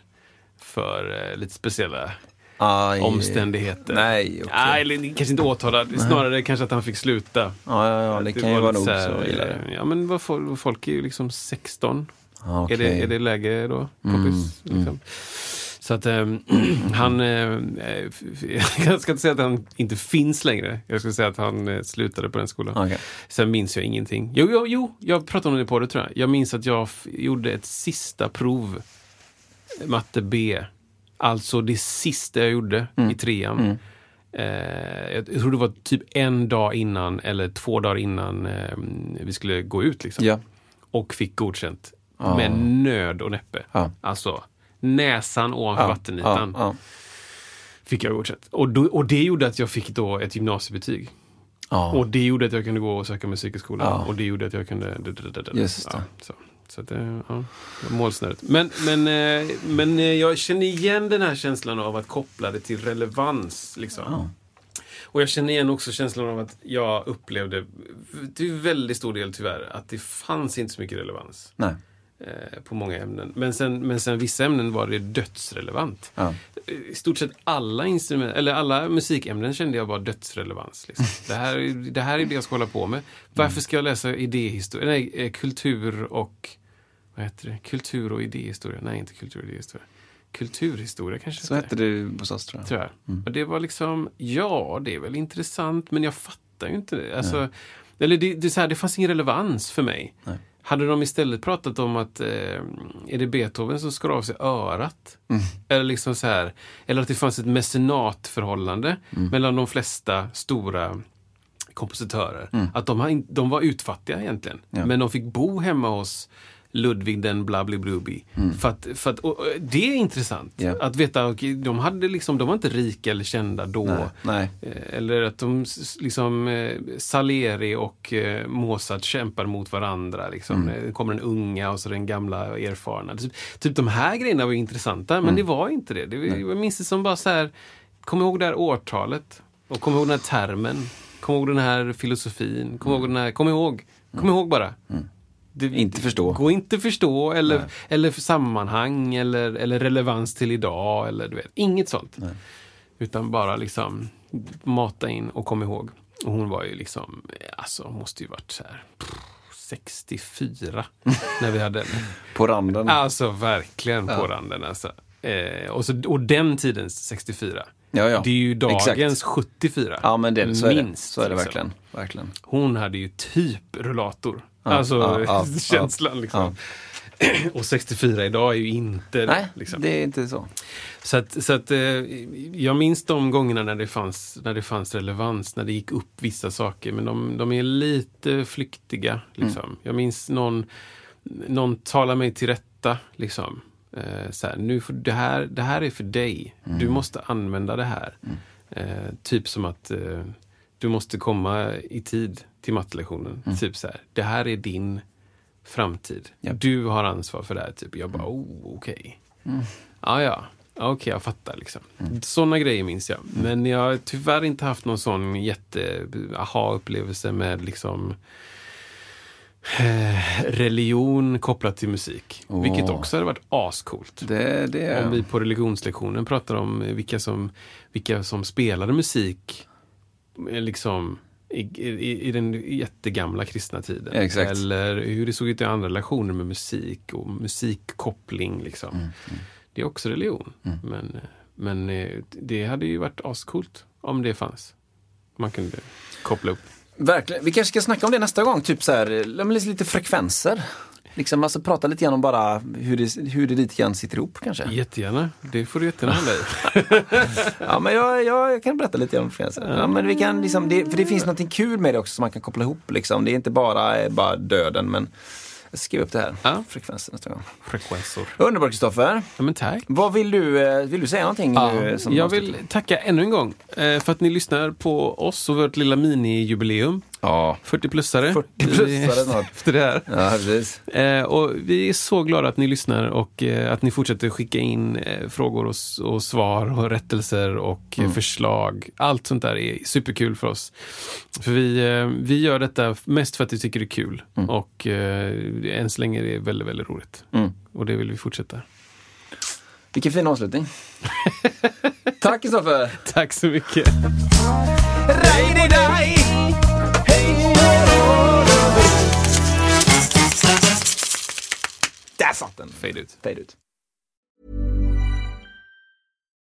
[SPEAKER 1] för eh, lite speciella
[SPEAKER 2] Aj.
[SPEAKER 1] omständigheter.
[SPEAKER 2] Nej, okej.
[SPEAKER 1] Nej, eller kanske inte åtalad. Snarare kanske att han fick sluta.
[SPEAKER 2] Ja, ja, ja, det kan ju
[SPEAKER 1] var
[SPEAKER 2] vara nog
[SPEAKER 1] så här,
[SPEAKER 2] så illa.
[SPEAKER 1] Ja, men vad folk, är ju liksom 16.
[SPEAKER 2] Ja,
[SPEAKER 1] Är, det, är det läge då, kompis? liksom? Så att ehm, *clears throat* han, eh, eh, *laughs* jag ska inte säga att han inte finns längre. Jag ska säga att han eh, slutade på den skolan.
[SPEAKER 2] Okej.
[SPEAKER 1] Sen minns jag ingenting. Jo, jo, jo, jag pratade om det på det tror jag. Jag minns att jag gjorde ett sista prov, matte B. Alltså det sista jag gjorde
[SPEAKER 2] Mm.
[SPEAKER 1] i trean. Eh, jag tror det var typ en dag innan eller två dagar innan eh, vi skulle gå ut. Liksom.
[SPEAKER 2] Ja.
[SPEAKER 1] Och fick godkänt. Med nöd och näppe.
[SPEAKER 2] Ja.
[SPEAKER 1] Alltså näsan ovanför
[SPEAKER 2] Ja,
[SPEAKER 1] vattenytan
[SPEAKER 2] ja,
[SPEAKER 1] fick jag godkänt. Och, då, och det gjorde att jag fick då ett gymnasiebetyg.
[SPEAKER 2] ja.
[SPEAKER 1] Och det gjorde att jag kunde gå och söka musikhögskolan.
[SPEAKER 2] Ja.
[SPEAKER 1] Och det gjorde att jag kunde...
[SPEAKER 2] Just det.
[SPEAKER 1] Ja, så så att, det- ja, målsnöret. Men, men, eh, men eh, jag känner igen den här känslan av att koppla det till relevans. Liksom. Och jag känner igen också känslan av att jag upplevde, till väldigt stor del tyvärr, att det fanns inte så mycket relevans
[SPEAKER 2] Nej.
[SPEAKER 1] Eh, på många ämnen. Men sen, men sen vissa ämnen var det dödsrelevant.
[SPEAKER 2] Ja.
[SPEAKER 1] I stort sett alla instrument, eller alla musikämnen kände jag var dödsrelevans. Liksom. *laughs* Det, här, är- det här är det jag ska hålla på med. Varför ska jag läsa idéhistoria? Nej, eh, kultur och... Vad heter det? Kultur och idéhistoria. Nej, inte kultur och idéhistoria. Kulturhistoria kanske
[SPEAKER 2] Så hette det hos oss tror jag.
[SPEAKER 1] Tror jag. Och det var liksom, ja, det är väl intressant, men jag fattar ju inte det. Alltså, eller det, det, så här, det fanns ingen relevans för mig.
[SPEAKER 2] Nej.
[SPEAKER 1] Hade de istället pratat om att eh, är det Beethoven som skar av sig örat? Eller, liksom så här, eller att det fanns ett mecenatförhållande mellan de flesta stora kompositörer. Att de, de var utfattiga egentligen.
[SPEAKER 2] Ja.
[SPEAKER 1] Men de fick bo hemma hos Ludvig den blabliblubi. För att, för att, och, och det är intressant.
[SPEAKER 2] Ja.
[SPEAKER 1] Att veta, okej, de, hade liksom, de var inte rika eller kända då.
[SPEAKER 2] Nej, nej.
[SPEAKER 1] Eh, Eller att de liksom eh, Salieri och eh, Mozart kämpar mot varandra. Liksom.
[SPEAKER 2] Mm.
[SPEAKER 1] Det kommer den unga och så den gamla erfarna. Typ, typ de här grejerna var intressanta,
[SPEAKER 2] Mm.
[SPEAKER 1] men det var inte det. det var, jag minns det som bara så här, kom ihåg det här årtalet. Och kom ihåg den här termen. Kom ihåg den här filosofin. Kom ihåg den här, kom ihåg. Kom ihåg bara. Det.
[SPEAKER 2] Inte förstå.
[SPEAKER 1] Gå inte förstå eller, eller för sammanhang eller, eller relevans till idag. Eller, du vet, inget sånt. Utan bara liksom mata in och kom ihåg. Och hon var ju liksom, alltså måste ju varit så här pff, 64 *laughs* när vi hade henne.
[SPEAKER 2] På randen.
[SPEAKER 1] Alltså verkligen på randen alltså. Eh, och, så, och den tidens 64.
[SPEAKER 2] Ja, ja.
[SPEAKER 1] Det är ju dagens
[SPEAKER 2] Exakt.
[SPEAKER 1] 74.
[SPEAKER 2] Ja, men det, så är det.
[SPEAKER 1] Minst,
[SPEAKER 2] Så är det
[SPEAKER 1] liksom.
[SPEAKER 2] verkligen. verkligen.
[SPEAKER 1] Hon hade ju typ rullator. Alltså *laughs* känslan liksom. och 64 idag är ju inte
[SPEAKER 2] Nej,
[SPEAKER 1] liksom.
[SPEAKER 2] det är inte så.
[SPEAKER 1] Så att, så att eh, jag minns de gångerna när det, fanns, när det fanns relevans, när det gick upp vissa saker. Men de, de är lite flyktiga. Liksom. Jag minns någon, någon talar mig till rätta. Liksom. Eh, så här, nu får, det, här, det här är för dig. Du måste använda det här. Eh, typ som att du måste komma i tid till mattelektionen. Typ så här, det här är din framtid.
[SPEAKER 2] Japp.
[SPEAKER 1] Du har ansvar för det här. Typ. Jag bara, oh, okej. Ja, ja. Ja, Okej, jag fattar. Liksom. Sådana grejer minns jag. Men jag har tyvärr inte haft någon sån jätte aha-upplevelse med liksom eh, religion kopplat till musik.
[SPEAKER 2] Åh.
[SPEAKER 1] Vilket också hade varit ascoolt.
[SPEAKER 2] Det, det
[SPEAKER 1] Om vi på religionslektionen pratar om vilka som, vilka som spelade musik liksom i, i, i den jättegamla kristna tiden.
[SPEAKER 2] Exakt.
[SPEAKER 1] Eller hur det såg ut i andra relationer med musik och musikkoppling. Liksom.
[SPEAKER 2] Mm,
[SPEAKER 1] Det är också religion. Men, men eh, det hade ju varit ascoolt om det fanns. Man kunde koppla upp.
[SPEAKER 2] Verkligen. Vi kanske ska snacka om det nästa gång, typ så här, lite frekvenser. Liksom, alltså prata lite grann om bara hur det, hur det lite grann sitter ihop kanske.
[SPEAKER 1] Jättegärna. Det får du jättegärna. *laughs*
[SPEAKER 2] Ja, men jag, jag, jag kan berätta lite grann om frekvenser. Ja, men vi kan liksom, det, för det finns något kul med det också som man kan koppla ihop. Liksom. Det är inte bara, eh, bara döden, men jag skriver upp det här.
[SPEAKER 1] Ja.
[SPEAKER 2] Frekvenser nästa gång.
[SPEAKER 1] Frekvensor.
[SPEAKER 2] Underbart Kristoffer.
[SPEAKER 1] Ja, men tack.
[SPEAKER 2] Vad vill du, eh, vill du säga någonting
[SPEAKER 1] Ja,
[SPEAKER 2] nu? Som
[SPEAKER 1] jag vill tacka ännu en gång eh, för att ni lyssnar på oss och vårt lilla mini-jubileum.
[SPEAKER 2] Ja.
[SPEAKER 1] 40-plussare.
[SPEAKER 2] 40-plussare snart. *laughs*
[SPEAKER 1] Efter det här.
[SPEAKER 2] Ja, precis.
[SPEAKER 1] Eh, och vi är så glada att ni lyssnar och eh, att ni fortsätter skicka in eh, frågor och, och svar och rättelser och
[SPEAKER 2] Mm.
[SPEAKER 1] eh, förslag. Allt sånt där är superkul för oss. För vi, eh, vi gör detta mest för att vi tycker det är kul. Och eh, än så länge är det väldigt, väldigt roligt.
[SPEAKER 2] Mm.
[SPEAKER 1] Och det vill vi fortsätta.
[SPEAKER 2] Vilken fin avslutning. *laughs* Tack Kristoffer.
[SPEAKER 1] Tack så mycket.
[SPEAKER 2] Där satt den.
[SPEAKER 1] Fade ut.
[SPEAKER 2] Fade ut.